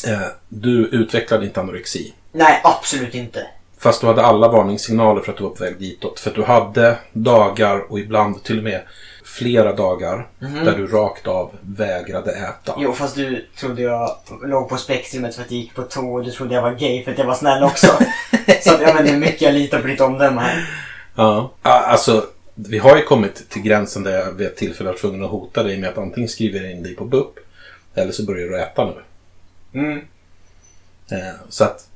Speaker 1: Eh, Du utvecklade inte anorexi.
Speaker 2: Nej, absolut inte.
Speaker 1: Fast du hade alla varningssignaler för att du var på väg ditåt. För att du hade dagar och ibland till och med flera dagar
Speaker 2: Mhm.
Speaker 1: där du rakt av vägrade äta.
Speaker 2: Jo, fast du trodde jag låg på spektrumet för att jag gick på tå och du trodde jag var gay för att jag var snäll också. (laughs) så att jag vet inte hur mycket jag litar på ditt omdöme här.
Speaker 1: Ja. Alltså, vi har ju kommit till gränsen där jag vid ett tillfälle var tvungen att hota dig med att antingen skriva in dig på BUP eller så börjar du äta nu.
Speaker 2: Mm.
Speaker 1: Eh, Så att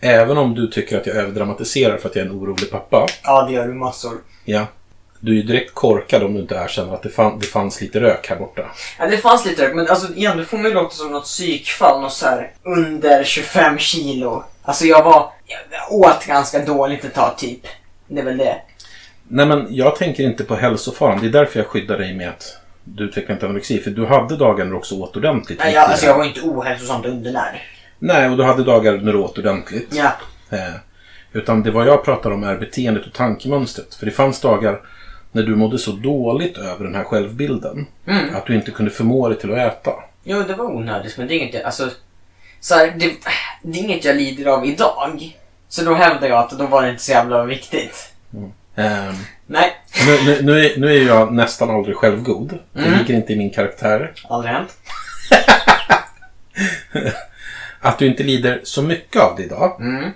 Speaker 1: även om du tycker att jag överdramatiserar för att jag är en orolig pappa.
Speaker 2: Ja, det gör du massor.
Speaker 1: Ja. Du är ju direkt korkad om du inte erkänner att det, fann, det fanns lite rök här borta.
Speaker 2: Ja, det fanns lite rök, men alltså igen, du får mig låta som något psykfall, något så här under 25 kilo. Alltså jag var, jag åt ganska dåligt ett tag typ. Det är väl det.
Speaker 1: Nej men jag tänker inte på hälsofaran. Det är därför jag skyddar dig med att du utvecklar inte anorexi. För du hade dagar när du också åt ordentligt.
Speaker 2: Nej, jag, alltså jag var inte ohälsosamt undernärd.
Speaker 1: Nej, och du hade dagar när du åt ordentligt.
Speaker 2: Ja.
Speaker 1: Eh, utan det vad jag pratar om är beteendet och tankemönstret. För det fanns dagar när du mådde så dåligt över den här självbilden.
Speaker 2: Mm.
Speaker 1: Att du inte kunde förmå dig till att äta.
Speaker 2: Jo, det var onödigt, men det är inget jag, alltså, så här, det, det är inget jag lider av idag. Så då hävdar jag att då var det inte så jävla viktigt.
Speaker 1: Ehm,
Speaker 2: Nej,
Speaker 1: nu, nu, nu, är, nu är jag nästan aldrig självgod. Det
Speaker 2: Mm.
Speaker 1: ligger inte i min karaktär.
Speaker 2: aldrig hänt. (laughs)
Speaker 1: Att du inte lider så mycket av det idag.
Speaker 2: Mm,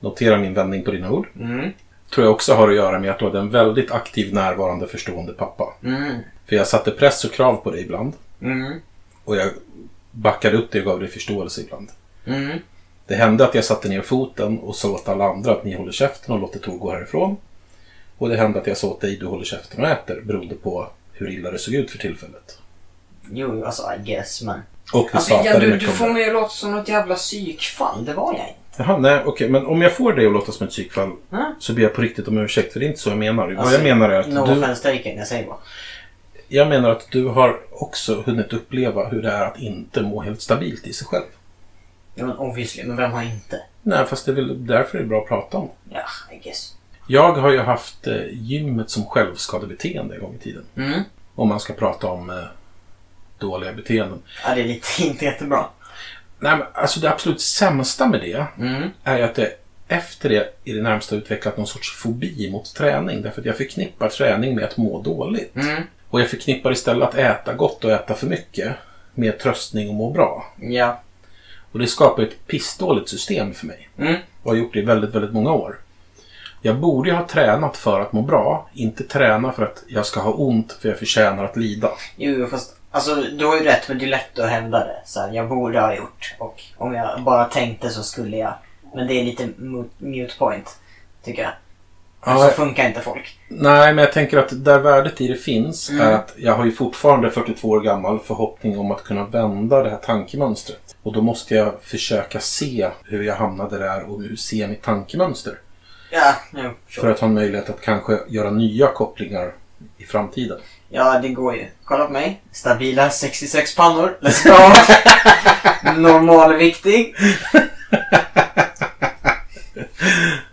Speaker 1: Notera min vändning på dina ord.
Speaker 2: mm.
Speaker 1: tror jag också har att göra med att du hade en väldigt aktiv, närvarande, förstående pappa.
Speaker 2: Mm.
Speaker 1: För jag satte press och krav på dig ibland.
Speaker 2: Mm.
Speaker 1: Och jag backade upp dig och gav dig förståelse ibland.
Speaker 2: Mm.
Speaker 1: Det hände att jag satte ner foten och sa åt alla andra att ni håller käften och låter Tor gå härifrån. Och det hände att jag sa åt dig du håller käften och äter beroende på hur illa det såg ut för tillfället.
Speaker 2: Jo, alltså I guess, men...
Speaker 1: Och vi
Speaker 2: Alltså, ja, du, du
Speaker 1: om
Speaker 2: får mig att låta som något jävla psykfall. Det var jag inte.
Speaker 1: Jaha, nej okej. Men om jag får dig att låta som ett psykfall
Speaker 2: Mm.
Speaker 1: så ber jag på riktigt om ursäkt för det är inte så jag menar. Vad
Speaker 2: Alltså,
Speaker 1: jag menar är att
Speaker 2: No
Speaker 1: du,
Speaker 2: offense taken, jag säger bara.
Speaker 1: jag menar att du har också hunnit uppleva hur det är att inte må helt stabilt i sig själv.
Speaker 2: Ja, men obviously, men vem har inte?
Speaker 1: Nej, fast det är väl därför det är bra att prata om.
Speaker 2: Ja, I guess.
Speaker 1: Jag har ju haft eh, gymmet som självskadebeteende en gång i tiden.
Speaker 2: Mm.
Speaker 1: Om man ska prata om eh, dåliga beteenden.
Speaker 2: Ja, det är lite (laughs) inte jättebra.
Speaker 1: Nej, men alltså det absolut sämsta med det
Speaker 2: Mm.
Speaker 1: är ju att det efter det i det närmsta utvecklat någon sorts fobi mot träning. Därför att jag förknippar träning med att må dåligt.
Speaker 2: Mm.
Speaker 1: Och jag förknippar istället att äta gott och äta för mycket med tröstning och må bra.
Speaker 2: Ja.
Speaker 1: Och det skapar ett pissdåligt system för mig.
Speaker 2: Mm.
Speaker 1: Och har gjort det i väldigt, väldigt många år. Jag borde ju ha tränat för att må bra, inte träna för att jag ska ha ont för jag förtjänar att lida.
Speaker 2: Jo, fast alltså, du har ju rätt, men det är lätt att hävda det. Så här, jag borde ha gjort. Och om jag bara tänkte så skulle jag. Men det är lite mute point, tycker jag. För
Speaker 1: Ja,
Speaker 2: så funkar inte folk.
Speaker 1: Nej, men jag tänker att där värdet i det finns
Speaker 2: Mm.
Speaker 1: är att jag har ju fortfarande 42 år gammal förhoppning om att kunna vända det här tankemönstret. Och då måste jag försöka se hur jag hamnade där och se mitt tankemönster.
Speaker 2: Ja, jo,
Speaker 1: För
Speaker 2: sure.
Speaker 1: att ha en möjlighet att kanske göra nya kopplingar i framtiden.
Speaker 2: Ja, det går ju. Kolla på mig. Stabila 66 pannor. Let's go! (laughs) Normalviktig.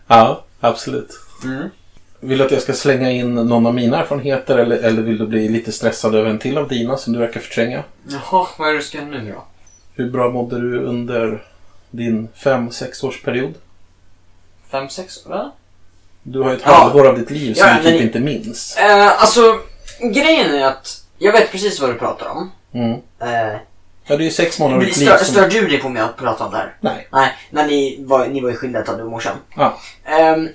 Speaker 1: Ja, absolut.
Speaker 2: Mm.
Speaker 1: Vill du att jag ska slänga in någon av mina erfarenheter eller, eller vill du bli lite stressad över en till av dina som du verkar förtränga?
Speaker 2: Jaha, vad är det du ska nu då?
Speaker 1: Hur bra mådde du under din 5-6 års period?
Speaker 2: Fem, sex, va?
Speaker 1: Du har ju ett
Speaker 2: Ja.
Speaker 1: halvår av ditt liv som
Speaker 2: Ja,
Speaker 1: du typ
Speaker 2: men-
Speaker 1: inte minns.
Speaker 2: Eh, alltså, grejen är att jag vet precis vad du pratar om.
Speaker 1: Mm.
Speaker 2: Eh,
Speaker 1: Ja, det är ju sex månader liv
Speaker 2: stör,
Speaker 1: som...
Speaker 2: stör du dig på mig att prata om det här?
Speaker 1: Nej.
Speaker 2: Nej, när ni var, ni var ju skilda ett tag, du och morsan.
Speaker 1: Ja.
Speaker 2: Ehm,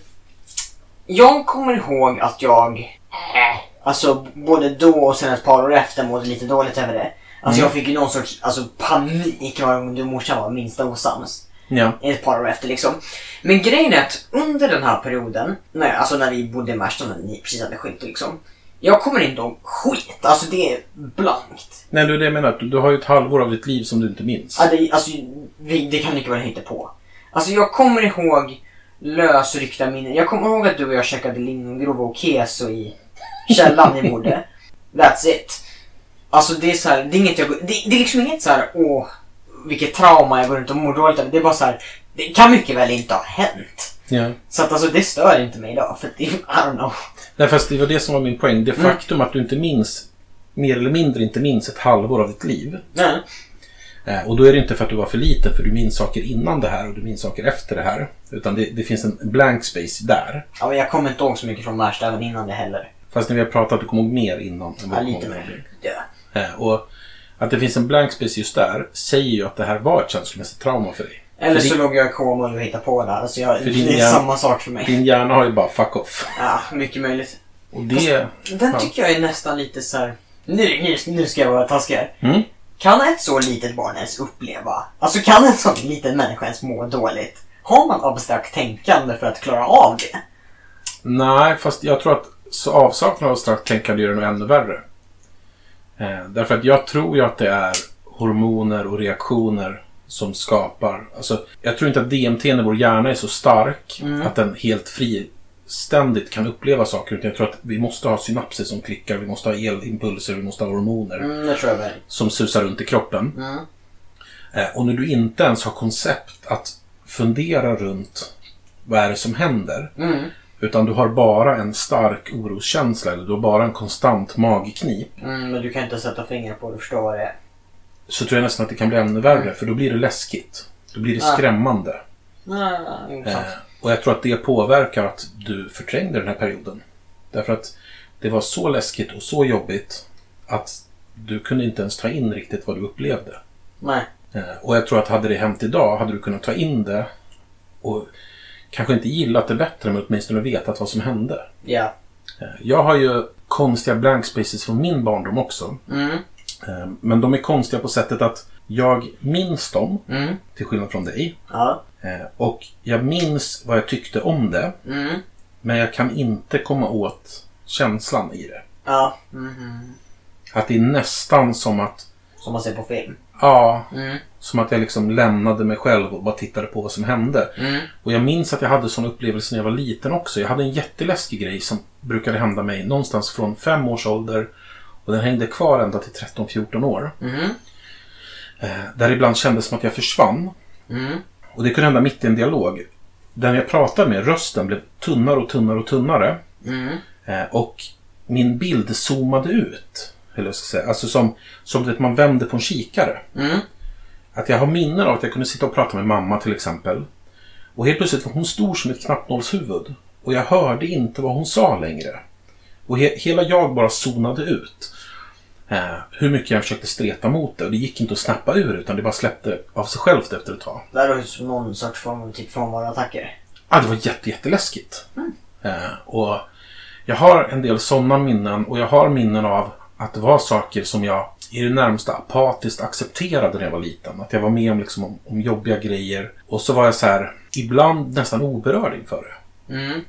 Speaker 2: jag kommer ihåg att jag, eh, alltså både då och sen ett par år efter mådde lite dåligt över det. Alltså
Speaker 1: Mm.
Speaker 2: jag fick ju någon sorts alltså, panik varje gång du och morsan var minsta osams.
Speaker 1: Ja.
Speaker 2: Ett par år efter liksom. Men grejen är att under den här perioden, när, alltså när vi bodde i Märsta, när ni precis hade skilt liksom. Jag kommer inte ihåg skit, alltså det är blankt.
Speaker 1: Nej, det är det jag menar. Du, du har ju ett halvår av ditt liv som du inte minns.
Speaker 2: Ja, det, alltså, vi, det kan lika väl hitta på. Alltså jag kommer ihåg lösryckta minnen. Jag kommer ihåg att du och jag käkade lingongrova och keso i källaren vi bodde. (laughs) That's it. Alltså det är så här, det är inget jag, det, det är liksom inget så här, åh, vilket trauma jag går runt och mår dåligt över. Det är bara så här, det kan mycket väl inte ha hänt.
Speaker 1: Ja.
Speaker 2: Så att alltså det stör inte mig idag, för det, I don't know.
Speaker 1: Nej, fast det var det som var min poäng. Det
Speaker 2: Mm.
Speaker 1: faktum att du inte minns, mer eller mindre inte minns ett halvår av ditt liv.
Speaker 2: Nej.
Speaker 1: Eh, och då är det inte för att du var för liten, för du minns saker innan det här och du minns saker efter det här. Utan det, det finns en blank space där.
Speaker 2: Ja, men jag kommer inte ihåg så mycket från Märsta även innan det heller.
Speaker 1: Fast när vi har pratat, du kommer ihåg mer innan. än
Speaker 2: Ja, lite mer. Ja.
Speaker 1: Eh, Och att det finns en blank space just där säger ju att det här var ett känslomässigt trauma för dig.
Speaker 2: Eller så
Speaker 1: din-
Speaker 2: låg jag i koma och hittade på det här. Alltså jag, det är
Speaker 1: hjärna-
Speaker 2: samma sak för mig.
Speaker 1: Din hjärna har ju bara fuck off.
Speaker 2: Ja, mycket möjligt.
Speaker 1: Och det...
Speaker 2: Den
Speaker 1: Ja.
Speaker 2: tycker jag är nästan lite så här. Nu, nu, nu ska jag vara taskig här.
Speaker 1: Mm.
Speaker 2: Kan ett så litet barn ens uppleva? Alltså kan en sån liten människa ens må dåligt? Har man abstrakt tänkande för att klara av det?
Speaker 1: Nej, fast jag tror att så avsaknad av abstrakt tänkande gör det nog ännu värre. Eh, därför att jag tror ju att det är hormoner och reaktioner som skapar... Alltså, jag tror inte att DMT i vår hjärna är så stark
Speaker 2: Mm.
Speaker 1: att den helt friständigt kan uppleva saker. Utan jag tror att vi måste ha synapser som klickar, vi måste ha elimpulser, vi måste ha hormoner
Speaker 2: Mm,
Speaker 1: som susar runt i kroppen.
Speaker 2: Mm.
Speaker 1: Eh, och när du inte ens har koncept att fundera runt vad är det som händer.
Speaker 2: Mm.
Speaker 1: Utan du har bara en stark oroskänsla eller du har bara en konstant magknip.
Speaker 2: Mm, men du kan inte sätta fingret på det och förstå vad det är.
Speaker 1: Så tror jag nästan att det kan bli ännu värre för då blir det läskigt. Då blir det skrämmande.
Speaker 2: Nej, nej,
Speaker 1: Eh, och jag tror att det påverkar att du förträngde den här perioden. Därför att det var så läskigt och så jobbigt att du kunde inte ens ta in riktigt vad du upplevde.
Speaker 2: Nej.
Speaker 1: Eh, Och jag tror att hade det hänt idag hade du kunnat ta in det och kanske inte gillat det bättre, men åtminstone vetat vad som hände.
Speaker 2: Ja.
Speaker 1: Eh, Jag har ju konstiga blank spaces från min barndom också.
Speaker 2: Mm.
Speaker 1: Eh, Men de är konstiga på sättet att jag minns dem,
Speaker 2: Mm.
Speaker 1: till skillnad från dig.
Speaker 2: Ja.
Speaker 1: Eh, Och jag minns vad jag tyckte om det,
Speaker 2: Mm.
Speaker 1: men jag kan inte komma åt känslan i det.
Speaker 2: Ja. Mhm.
Speaker 1: Att det är nästan som att,
Speaker 2: Som man ser på film.
Speaker 1: ja,
Speaker 2: Mm.
Speaker 1: som att jag liksom lämnade mig själv och bara tittade på vad som hände.
Speaker 2: Mm.
Speaker 1: Och jag minns att jag hade sån upplevelse när jag var liten också. Jag hade en jätteläskig grej som brukade hända mig någonstans från fem års ålder. Och den hängde kvar ända till 13-14 år. Eh, där ibland kändes som att jag försvann.
Speaker 2: Mm.
Speaker 1: Och det kunde hända mitt i en dialog. Den jag pratade med, rösten, blev tunnare och tunnare och tunnare.
Speaker 2: Mm.
Speaker 1: Eh, och min bild zoomade ut. Eller jag ska säga. Alltså som, som att man vänder på en kikare.
Speaker 2: Mm.
Speaker 1: Att jag har minnen av att jag kunde sitta och prata med mamma till exempel. Och helt plötsligt var hon stor som ett knappnålshuvud. Och jag hörde inte vad hon sa längre. Och he hela jag bara zonade ut. Eh, hur mycket jag försökte streta mot det. Och det gick inte att snappa ur utan det bara släppte av sig självt efter ett tag.
Speaker 2: Det här är ju någon sorts form av typ frånvaroattacker.
Speaker 1: Ah, det var jätte, jätteläskigt. Eh, och jag har en del sådana minnen och jag har minnen av att det var saker som jag i det närmsta apatiskt accepterade när jag var liten. Att jag var med om, liksom, om, om jobbiga grejer. Och så var jag så här, ibland nästan oberörd inför det.
Speaker 2: Mm.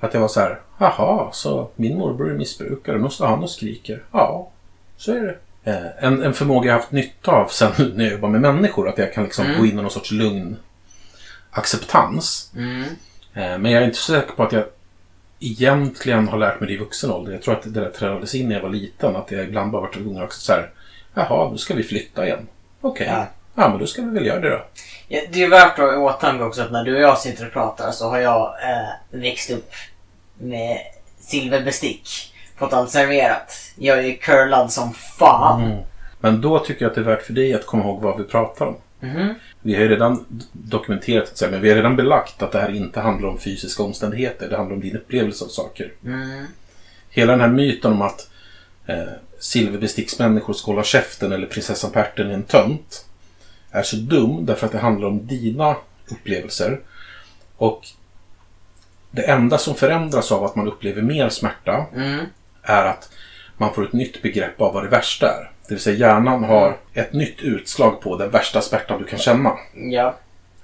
Speaker 1: Att jag var så här, jaha, så min morbror är missbrukare, nu står han och skriker. Ja, så är det. Eh, en, en förmåga jag haft nytta av sen (laughs) när jag jobbar med människor, att jag kan liksom
Speaker 2: Mm.
Speaker 1: gå in i någon sorts lugn acceptans.
Speaker 2: Mm.
Speaker 1: Eh, Men jag är inte så säker på att jag egentligen har lärt mig det i vuxen ålder. Jag tror att det där tränades in när jag var liten. Att jag ibland bara varit tvungen att så här. Jaha, då ska vi flytta igen. Okej.
Speaker 2: Ja.
Speaker 1: Ja. men då ska vi väl göra det då.
Speaker 2: Ja, det är värt att ha i åtanke också att när du och jag sitter och pratar så har jag eh, växt upp med silverbestick. Fått allt serverat. Jag är ju curlad som fan.
Speaker 1: Mm. Men då tycker jag att det är värt för dig att komma ihåg vad vi pratar om.
Speaker 2: Mhm.
Speaker 1: Vi har ju redan dokumenterat, så att säga, men vi har redan belagt att det här inte handlar om fysiska omständigheter. Det handlar om din upplevelse av saker.
Speaker 2: Mm.
Speaker 1: Hela den här myten om att eh, silverbesticksmänniskor ska hålla käften eller prinsessan på ärten är en tönt är så dum därför att det handlar om dina upplevelser. Och det enda som förändras av att man upplever mer smärta
Speaker 2: Mm.
Speaker 1: Är att man får ett nytt begrepp av vad det värsta är. Det vill säga hjärnan har ett nytt utslag på den värsta smärtan du kan känna.
Speaker 2: Ja.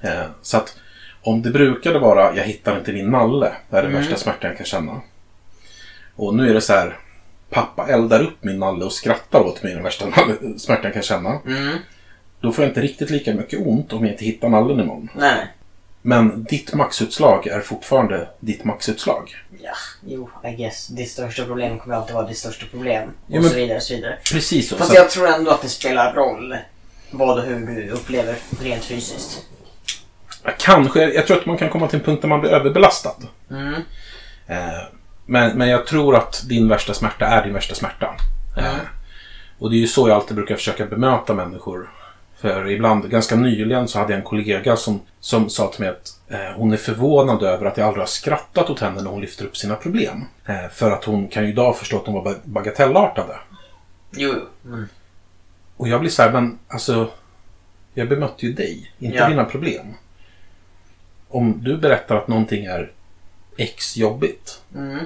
Speaker 1: Eh, Så att om det brukade vara jag hittar inte min nalle, det är den
Speaker 2: Mm.
Speaker 1: värsta smärtan jag kan känna. Och nu är det så här, pappa eldar upp min nalle och skrattar åt mig den värsta (laughs) nalle- smärtan jag kan känna.
Speaker 2: Mm.
Speaker 1: Då får jag inte riktigt lika mycket ont om jag inte hittar nallen imorgon.
Speaker 2: Nej.
Speaker 1: Men ditt maxutslag är fortfarande ditt maxutslag.
Speaker 2: Ja, jo, I guess. Ditt största problem kommer alltid vara ditt största problem. Och
Speaker 1: Jo, men-
Speaker 2: så vidare, och så vidare.
Speaker 1: Precis så.
Speaker 2: Fast
Speaker 1: så
Speaker 2: jag tror ändå att det spelar roll vad och hur du upplever rent fysiskt.
Speaker 1: Kanske, jag tror att man kan komma till en punkt där man blir överbelastad.
Speaker 2: Mm.
Speaker 1: Eh, Men, men jag tror att din värsta smärta är din värsta smärta.
Speaker 2: Ja.
Speaker 1: Eh, Och det är ju så jag alltid brukar försöka bemöta människor. För ibland, ganska nyligen, så hade jag en kollega som, som sa till mig att eh, hon är förvånad över att jag aldrig har skrattat åt henne när hon lyfter upp sina problem. Eh, för att hon kan ju idag förstå att de var ba- bagatellartade.
Speaker 2: Jo, jo. Mm.
Speaker 1: Och jag blir så här, men alltså, jag bemötte ju dig, inte
Speaker 2: Ja.
Speaker 1: dina problem. Om du berättar att någonting är X jobbigt,
Speaker 2: Mm.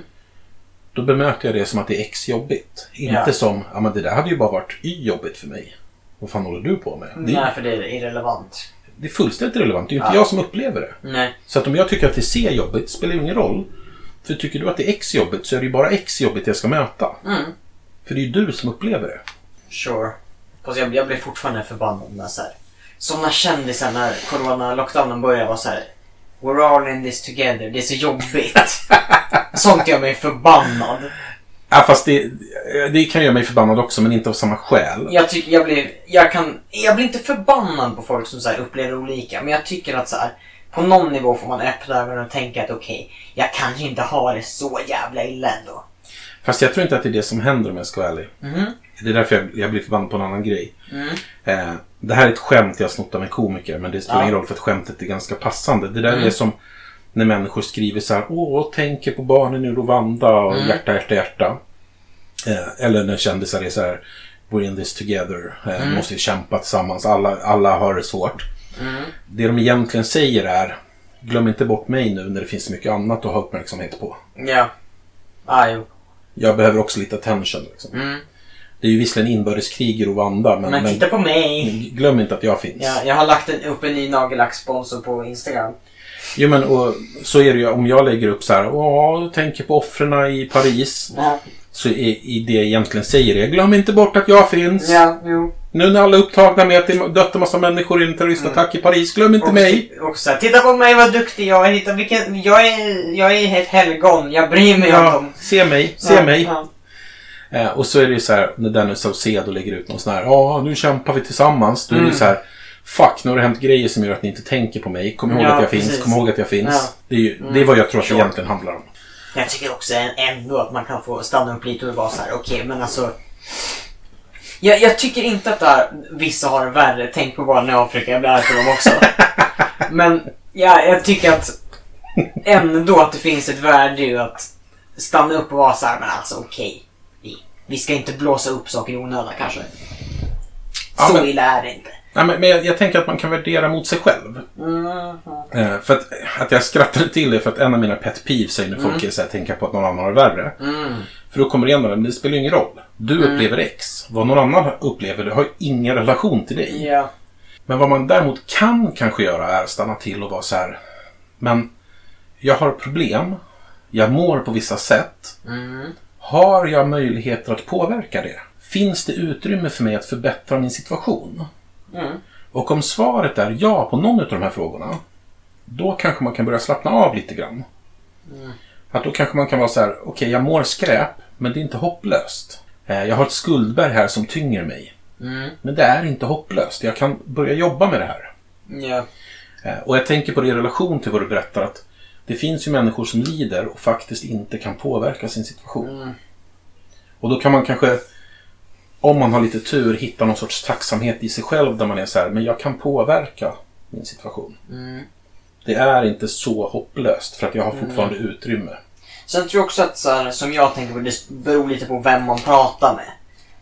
Speaker 1: då bemöter jag det som att det är X jobbigt. Inte
Speaker 2: Ja.
Speaker 1: som, ja men det där hade ju bara varit Y jobbigt för mig. Vad fan håller du på med? Det,
Speaker 2: Nej,
Speaker 1: är,
Speaker 2: för det är irrelevant.
Speaker 1: det är fullständigt relevant. Det är ju inte
Speaker 2: Ja.
Speaker 1: jag som upplever det.
Speaker 2: Nej.
Speaker 1: Så att om jag tycker att det är C jobbigt spelar ju ingen roll. För tycker du att det är X jobbigt så är det ju bara X jobbigt jag ska möta.
Speaker 2: Mm.
Speaker 1: För det är ju du som upplever det.
Speaker 2: Sure. Fast jag, jag blir fortfarande förbannad när så här. Såna kändisar när corona-lockdownen började var så här. We're all in this together. Det är så jobbigt. (laughs) Sånt gör mig förbannad.
Speaker 1: Ja, fast det, det kan göra mig förbannad också, men inte av samma skäl.
Speaker 2: Jag tycker jag blir, jag kan, jag blir inte förbannad på folk som så upplever olika. Men jag tycker att så här, på någon nivå får man öppna ögonen och tänka att okej, jag kanske inte har det så jävla illa ändå.
Speaker 1: Fast jag tror inte att det är det som händer om jag ska vara ärlig.
Speaker 2: Mhm.
Speaker 1: Det är därför jag, jag blir förbannad på en annan grej.
Speaker 2: Mm.
Speaker 1: Eh, det här är ett skämt jag snott av en komiker, men det spelar
Speaker 2: Ja.
Speaker 1: ingen roll för att skämtet är ganska passande. Det där
Speaker 2: Mm.
Speaker 1: är som när människor skriver så här, åh, tänker på barnen i Rwanda och
Speaker 2: Mm.
Speaker 1: hjärta, hjärta, hjärta. Eh, eller när kändisar är så här, we're in this together, eh,
Speaker 2: Mm.
Speaker 1: måste kämpa tillsammans, alla, alla har det svårt.
Speaker 2: Mm.
Speaker 1: Det de egentligen säger är, glöm inte bort mig nu när det finns mycket annat att ha uppmärksamhet på.
Speaker 2: Ja. Ah, jo.
Speaker 1: Jag behöver också lite attention. Liksom.
Speaker 2: Mm.
Speaker 1: Det är ju visserligen inbördeskrig i Rwanda, men,
Speaker 2: Men titta på mig!
Speaker 1: glöm inte att jag finns.
Speaker 2: Ja, jag har lagt en, upp en ny nagellackssponsor på Instagram.
Speaker 1: Jo, men och, så är det ju om jag lägger upp så här, åh, jag tänker på offren i Paris.
Speaker 2: Ja,
Speaker 1: Så är, i det jag egentligen säger är, glöm inte bort att jag finns.
Speaker 2: ja jo.
Speaker 1: Nu när alla är upptagna med att det dött en massa människor i en terroristattack i Paris, glöm inte
Speaker 2: Och,
Speaker 1: mig.
Speaker 2: och så titta på mig vad duktig jag är. Titta, vilken, jag, är jag är ett helgon. Jag bryr mig om
Speaker 1: Ja,
Speaker 2: dem.
Speaker 1: se mig, se
Speaker 2: Ja,
Speaker 1: mig.
Speaker 2: Ja.
Speaker 1: Eh, och så är det ju så här, när Dennis Saucedo lägger ut någon sån här, ja, nu kämpar vi tillsammans. Då är det
Speaker 2: Mm.
Speaker 1: så här, fuck, nu har det hänt grejer som gör att ni inte tänker på mig. Kom ihåg
Speaker 2: Ja,
Speaker 1: att jag finns,
Speaker 2: precis.
Speaker 1: kom ihåg att jag finns. Det, är ju,
Speaker 2: Mm.
Speaker 1: det är vad jag tror att det egentligen handlar om.
Speaker 2: Jag tycker också ändå att man kan få stanna upp lite och vara så här, okej men alltså. Jag, jag tycker inte att här, vissa har det värre. Tänk på barnen i Afrika, jag blir arg på dem också. (laughs) men ja, jag tycker att ändå att det finns ett värde i att stanna upp och vara så här, men alltså okej. Vi, vi ska inte blåsa upp saker i onödan kanske.
Speaker 1: Ja,
Speaker 2: så
Speaker 1: men-
Speaker 2: illa är det inte.
Speaker 1: Nej, men, men jag, jag tänker att man kan värdera mot sig själv.
Speaker 2: Mm.
Speaker 1: Eh, för att, att jag skrattade till det för att en av mina pet peeves är när folk är så här, tänker på att någon annan har det värre.
Speaker 2: Mm.
Speaker 1: För då kommer det igen men det spelar ju ingen roll. Du upplever X. Vad någon annan upplever, det har ju ingen relation till dig.
Speaker 2: Ja.
Speaker 1: Men vad man däremot kan kanske göra är att stanna till och vara så här. Men jag har problem. Jag mår på vissa sätt.
Speaker 2: Mm.
Speaker 1: Har jag möjligheter att påverka det? Finns det utrymme för mig att förbättra min situation?
Speaker 2: Mm.
Speaker 1: Och om svaret är ja på någon av de här frågorna. Då kanske man kan börja slappna av lite grann.
Speaker 2: Mm.
Speaker 1: Att då kanske man kan vara så här, okej jag mår skräp, men det är inte hopplöst. Eh, Jag har ett skuldberg här som tynger mig.
Speaker 2: Mm.
Speaker 1: Men det är inte hopplöst. Jag kan börja jobba med det här. Eh, Och jag tänker på det i relation till vad du berättar att det finns ju människor som lider och faktiskt inte kan påverka sin situation.
Speaker 2: Mm.
Speaker 1: Och då kan man kanske, om man har lite tur, hitta någon sorts tacksamhet i sig själv där man är så här, men jag kan påverka min situation.
Speaker 2: Mm.
Speaker 1: Det är inte så hopplöst för att jag har fortfarande utrymme.
Speaker 2: Sen tror jag också att så här, som jag tänker på, det beror lite på vem man pratar med.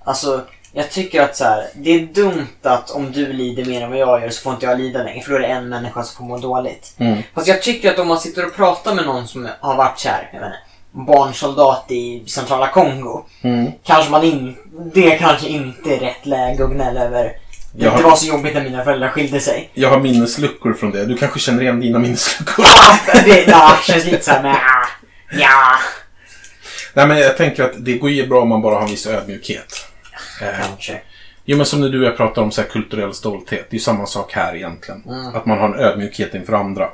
Speaker 2: Alltså, jag tycker att så här, det är dumt att om du lider mer än vad jag gör så får inte jag lida längre. För då är det en människa som får må dåligt.
Speaker 1: Mm.
Speaker 2: Fast jag tycker att om man sitter och pratar med någon som har varit här, jag vet inte, barnsoldat i centrala Kongo.
Speaker 1: Mm.
Speaker 2: Kanske man in, det kanske inte är rätt läge att gnälla över. Det, det var så jobbigt när mina föräldrar skilde sig.
Speaker 1: Jag har minnesluckor från det. Du kanske känner igen dina minnesluckor.
Speaker 2: Det ja, känns lite såhär, men ah, ja.
Speaker 1: Nej, men jag tänker att det går ju bra om man bara har en viss ödmjukhet. Eh,
Speaker 2: Kanske.
Speaker 1: Jo, men som när du och jag pratar om så här kulturell stolthet. Det är ju samma sak här egentligen. Att man har en ödmjukhet inför andra.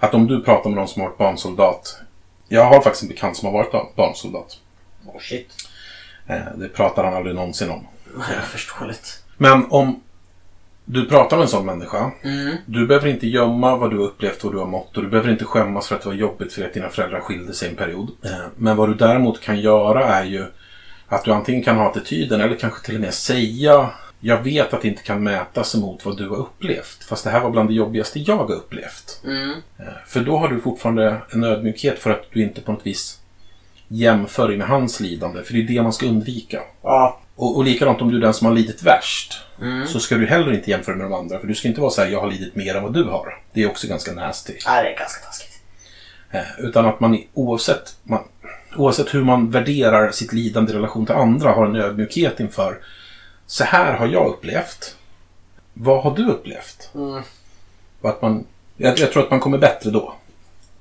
Speaker 1: Att om du pratar med någon som har varit barnsoldat. Jag har faktiskt en bekant som har varit barnsoldat.
Speaker 2: Oh shit.
Speaker 1: Eh, Det pratar han aldrig någonsin om.
Speaker 2: Förståeligt.
Speaker 1: Men om du pratar med en sån människa.
Speaker 2: Mm.
Speaker 1: Du behöver inte gömma vad du har upplevt och vad du har mått. Och du behöver inte skämmas för att det var jobbigt för att dina föräldrar skilde sig en period. Eh, Men vad du däremot kan göra är ju att du antingen kan ha attityden eller kanske till och med säga jag vet att det inte kan mätas emot vad du har upplevt. Fast det här var bland det jobbigaste jag har upplevt.
Speaker 2: Mm.
Speaker 1: Eh, För då har du fortfarande en ödmjukhet för att du inte på något vis jämför dig med hans lidande. För det är det man ska undvika.
Speaker 2: Ja.
Speaker 1: Och, och likadant om du är den som har lidit värst.
Speaker 2: Mm.
Speaker 1: Så ska du heller inte jämföra med de andra. För du ska inte vara så här, jag har lidit mer än vad du har. Det är också ganska nasty.
Speaker 2: ja, det är ganska taskigt.
Speaker 1: Eh, utan att man oavsett, man, oavsett hur man värderar sitt lidande i relation till andra har en ödmjukhet inför. Så här har jag upplevt. Vad har du upplevt?
Speaker 2: Mm.
Speaker 1: Och att man, jag, jag tror att man kommer bättre då.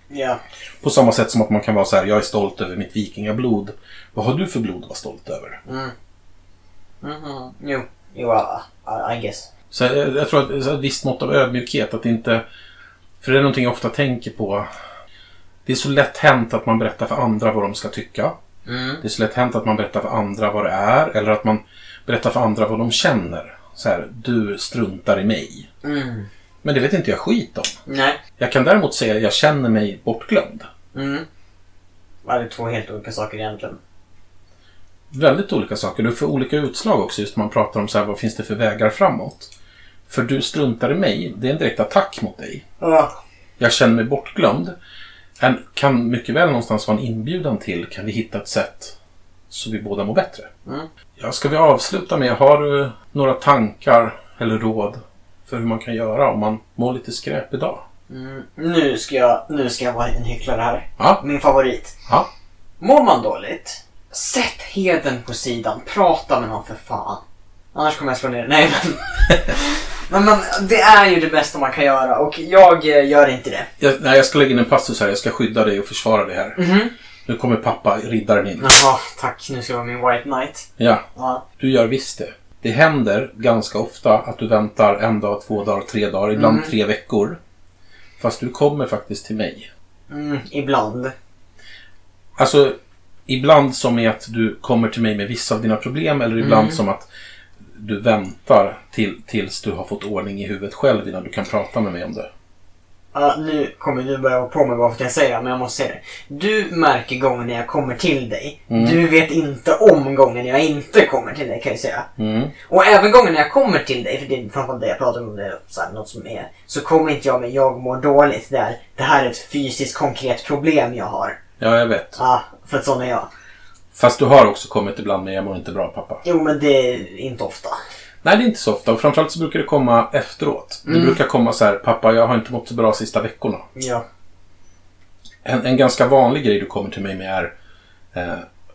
Speaker 2: Ja.
Speaker 1: På samma sätt som att man kan vara så här, jag är stolt över mitt vikingablod. Vad har du för blod att vara stolt över?
Speaker 2: Mm. Mhm. Jo. Jo, I, I guess.
Speaker 1: Så jag, jag tror att ett visst mått av ödmjukhet. Att inte, för det är någonting jag ofta tänker på. Det är så lätt hänt att man berättar för andra vad de ska tycka.
Speaker 2: Mm.
Speaker 1: Det är så lätt hänt att man berättar för andra vad det är. Eller att man berättar för andra vad de känner. Så här, du struntar i mig.
Speaker 2: Mm.
Speaker 1: Men det vet inte jag skit om.
Speaker 2: Nej.
Speaker 1: Jag kan däremot säga att jag känner mig bortglömd.
Speaker 2: Mm. Ja, det är två helt olika saker egentligen.
Speaker 1: Väldigt olika saker. Du får olika utslag också just när man pratar om så här, vad finns det för vägar framåt. För du struntar i mig, det är en direkt attack mot dig.
Speaker 2: Ja.
Speaker 1: Jag känner mig bortglömd. En, kan mycket väl någonstans vara en inbjudan till, kan vi hitta ett sätt så vi båda mår bättre.
Speaker 2: Mm.
Speaker 1: Ja, ska vi avsluta med, har du några tankar eller råd för hur man kan göra om man mår lite skräp idag?
Speaker 2: Mm, nu, ska jag, nu ska jag vara en hycklare här.
Speaker 1: Ja.
Speaker 2: Min favorit.
Speaker 1: Ja.
Speaker 2: Mår man dåligt, sätt heden på sidan. Prata med någon för fan. Annars kommer jag slå ner. Nej men. (laughs) men, men det är ju det bästa man kan göra och jag eh, gör inte det.
Speaker 1: Jag, nej, jag ska lägga in en passus här. Jag ska skydda dig och försvara dig här.
Speaker 2: Mhm.
Speaker 1: Nu kommer pappa, riddaren in.
Speaker 2: Jaha, tack. Nu ska jag vara min white knight.
Speaker 1: Ja,
Speaker 2: Ja.
Speaker 1: du gör visst det. Det händer ganska ofta att du väntar en dag, två dagar, tre dagar, ibland
Speaker 2: Mm.
Speaker 1: tre veckor. Fast du kommer faktiskt till mig.
Speaker 2: Mm, ibland.
Speaker 1: Alltså, ibland som är att du kommer till mig med vissa av dina problem eller ibland
Speaker 2: Mm.
Speaker 1: som att du väntar till, tills du har fått ordning i huvudet själv innan du kan prata med mig om det.
Speaker 2: Ja, nu kommer du börja vara på mig bara för att jag säger det, men jag måste säga det. Du märker gången när jag kommer till dig.
Speaker 1: Mm.
Speaker 2: Du vet inte om gången jag inte kommer till dig kan jag säga.
Speaker 1: Mm.
Speaker 2: Och även gången när jag kommer till dig, för det är framförallt det jag pratar om, det så här, något som är. Så kommer inte jag med jag mår dåligt. Det, är, det här är ett fysiskt konkret problem jag har.
Speaker 1: Ja, jag vet.
Speaker 2: Ja, för att sån är jag.
Speaker 1: Fast du har också kommit ibland med jag mår inte bra pappa.
Speaker 2: Jo, men det är inte ofta.
Speaker 1: Nej, det är inte så ofta. Och framförallt så brukar det komma efteråt. Det
Speaker 2: Mm.
Speaker 1: brukar komma så här, pappa jag har inte mått så bra sista veckorna.
Speaker 2: Ja.
Speaker 1: En, en ganska vanlig grej du kommer till mig med är eh,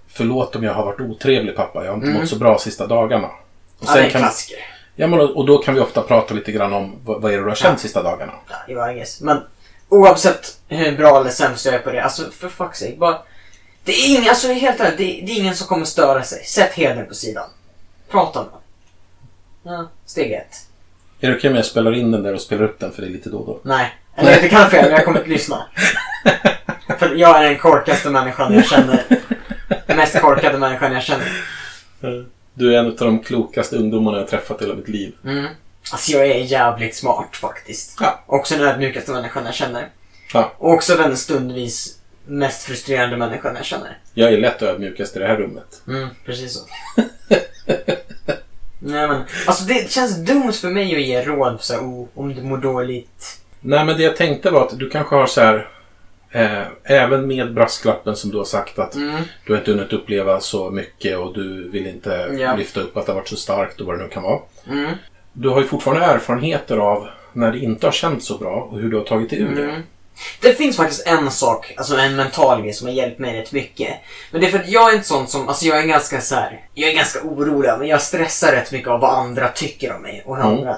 Speaker 1: Förlåt om jag har varit otrevlig pappa, jag har inte
Speaker 2: Mm.
Speaker 1: mått så bra sista dagarna. Och,
Speaker 2: ja, det är en klassiker.
Speaker 1: ja, men, och då kan vi ofta prata lite grann om vad, vad är det du har känt sista dagarna.
Speaker 2: Ja, jo, I guess. Men oavsett hur bra eller sämst jag är på det, alltså för fuck's sake, bara... Det är ingen, alltså helt ärligt, det, det är ingen som kommer störa sig. Sätt heden på sidan. Prata med. Ja, steg ett.
Speaker 1: Är det okej om jag spelar in den där och spelar upp den för dig lite då och då?
Speaker 2: Nej. Eller det kan vara fel, men jag kommer inte lyssna. (laughs) för jag är den korkaste människan jag känner. Den mest korkade människan jag känner.
Speaker 1: Du är en av de klokaste ungdomarna jag träffat i hela mitt liv.
Speaker 2: Mm. Alltså jag är jävligt smart faktiskt.
Speaker 1: Ja.
Speaker 2: Också den ödmjukaste människan jag känner.
Speaker 1: Ja.
Speaker 2: Och också den stundvis mest frustrerande människan jag känner.
Speaker 1: Jag är lätt ödmjukast i det här rummet.
Speaker 2: Mm, precis så. (laughs) Nej men, alltså det känns dumt för mig att ge råd för så här, oh, om du mår dåligt.
Speaker 1: Nej, men det jag tänkte var att du kanske har så här... Eh, även med brasklappen som du har sagt att
Speaker 2: Mm.
Speaker 1: du har inte hunnit uppleva så mycket och du vill inte
Speaker 2: Ja.
Speaker 1: lyfta upp att det har varit så starkt och vad det nu kan vara.
Speaker 2: Mm.
Speaker 1: Du har ju fortfarande erfarenheter av när det inte har känts så bra och hur du har tagit dig ur.
Speaker 2: Mm. Det finns faktiskt en sak, alltså en mental grej som har hjälpt mig rätt mycket. Men det är för att jag är inte sån som, alltså jag är ganska så här, jag är ganska orolig, men jag stressar rätt mycket av vad andra tycker om mig och hur
Speaker 1: Mm.
Speaker 2: andra.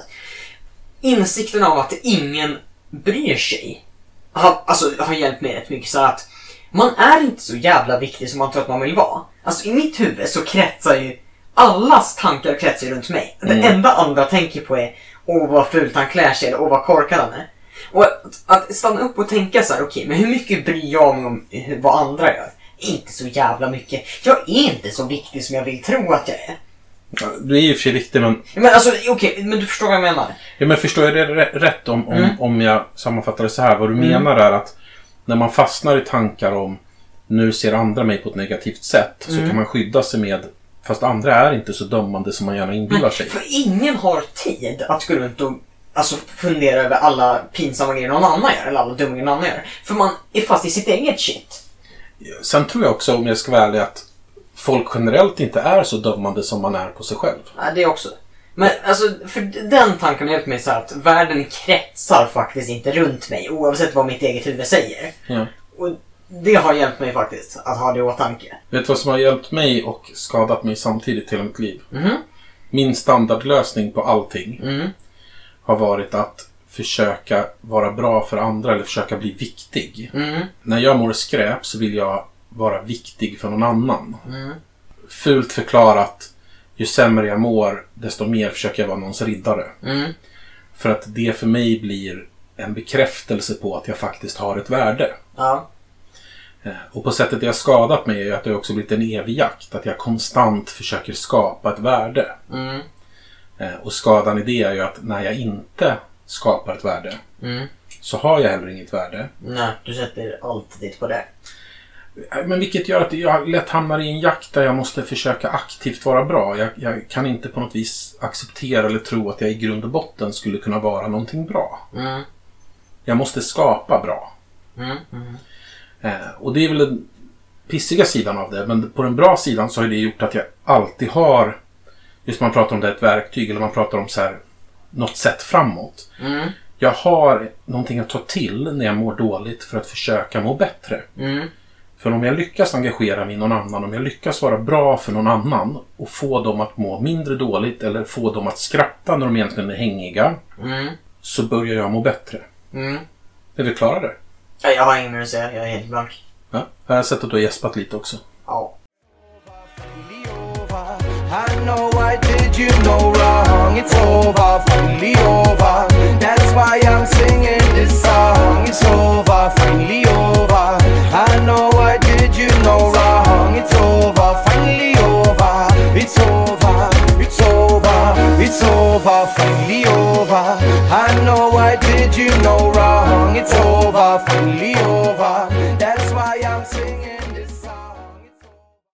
Speaker 2: Insikten av att ingen bryr sig har, alltså, har hjälpt mig rätt mycket. Så att man är inte så jävla viktig som man tror att man vill vara. Alltså i mitt huvud så kretsar ju allas tankar kretsar runt mig. Det
Speaker 1: Mm.
Speaker 2: enda andra tänker på är åh vad fult han klär sig eller åh vad korkad han är. Och att, att stanna upp och tänka så här, okej, men hur mycket bryr jag mig om vad andra gör? Inte så jävla mycket. Jag är inte så viktig som jag vill tro att jag är.
Speaker 1: Ja, Du är och för sig viktig men,
Speaker 2: Men alltså, okej, men du förstår vad jag menar?
Speaker 1: ja, men förstår jag det rä- rätt om, om,
Speaker 2: Mm.
Speaker 1: om jag sammanfattar det så här? Vad du
Speaker 2: Mm.
Speaker 1: menar är att när man fastnar i tankar om nu ser andra mig på ett negativt sätt så
Speaker 2: Mm.
Speaker 1: kan man skydda sig med fast andra är inte så dömande som man gärna inbillar sig.
Speaker 2: För ingen har tid att gå runt och alltså, fundera över alla pinsamma grejer någon annan gör, eller alla dumma grejer någon annan gör. För man är fast i sitt eget shit.
Speaker 1: Sen tror jag också, om jag ska vara ärlig, att folk generellt inte är så dömande som man är på sig själv.
Speaker 2: Ja, det också. Men alltså, för den tanken har hjälpt mig så att världen kretsar faktiskt inte runt mig oavsett vad mitt eget huvud säger.
Speaker 1: Ja.
Speaker 2: Och det har hjälpt mig faktiskt att ha det i åtanke.
Speaker 1: Vet du vad som har hjälpt mig och skadat mig samtidigt hela mitt liv?
Speaker 2: Mhm.
Speaker 1: Min standardlösning på allting
Speaker 2: Mm.
Speaker 1: Har varit att försöka vara bra för andra eller försöka bli viktig.
Speaker 2: Mm.
Speaker 1: När jag mår skräp så vill jag vara viktig för någon annan.
Speaker 2: Mm.
Speaker 1: Fult förklarat, ju sämre jag mår, desto mer försöker jag vara någons riddare.
Speaker 2: Mm.
Speaker 1: För att det för mig blir en bekräftelse på att jag faktiskt har ett värde.
Speaker 2: Ja.
Speaker 1: Eh, Och på sättet det har skadat mig är att det också blivit en evig jakt. Att jag konstant försöker skapa ett värde.
Speaker 2: Mm.
Speaker 1: Eh, Och skadan i det är ju att när jag inte skapar ett värde
Speaker 2: Mm.
Speaker 1: så har jag heller inget värde.
Speaker 2: Nej, du sätter allt dit på det.
Speaker 1: Eh, Men vilket gör att jag lätt hamnar i en jakt där jag måste försöka aktivt vara bra. Jag, jag kan inte på något vis acceptera eller tro att jag i grund och botten skulle kunna vara någonting bra.
Speaker 2: Mm.
Speaker 1: Jag måste skapa bra.
Speaker 2: Mm. Mm.
Speaker 1: Eh, och det är väl den pissiga sidan av det. Men på den bra sidan så har det gjort att jag alltid har, just man pratar om det ett verktyg eller man pratar om så här, något sätt framåt.
Speaker 2: Mm.
Speaker 1: jag har någonting att ta till när jag mår dåligt för att försöka må bättre.
Speaker 2: Mm.
Speaker 1: För om jag lyckas engagera mig i någon annan, om jag lyckas vara bra för någon annan och få dem att må mindre dåligt eller få dem att skratta när de egentligen är hängiga,
Speaker 2: Mm.
Speaker 1: så börjar jag må bättre.
Speaker 2: Mm.
Speaker 1: Är vi klara där?
Speaker 2: Jag har inget mer att säga. Jag är helt blank.
Speaker 1: Ja. Jag har sett att du har gäspat lite också.
Speaker 2: Ja.
Speaker 3: Did you no wrong. It's over, finally over. That's why I'm singing this song. It's over, finally over. I know I did you no wrong. It's over, finally over. It's over, it's over, it's over, finally over. I know I did you no wrong. It's over, finally over. That's why I'm singing.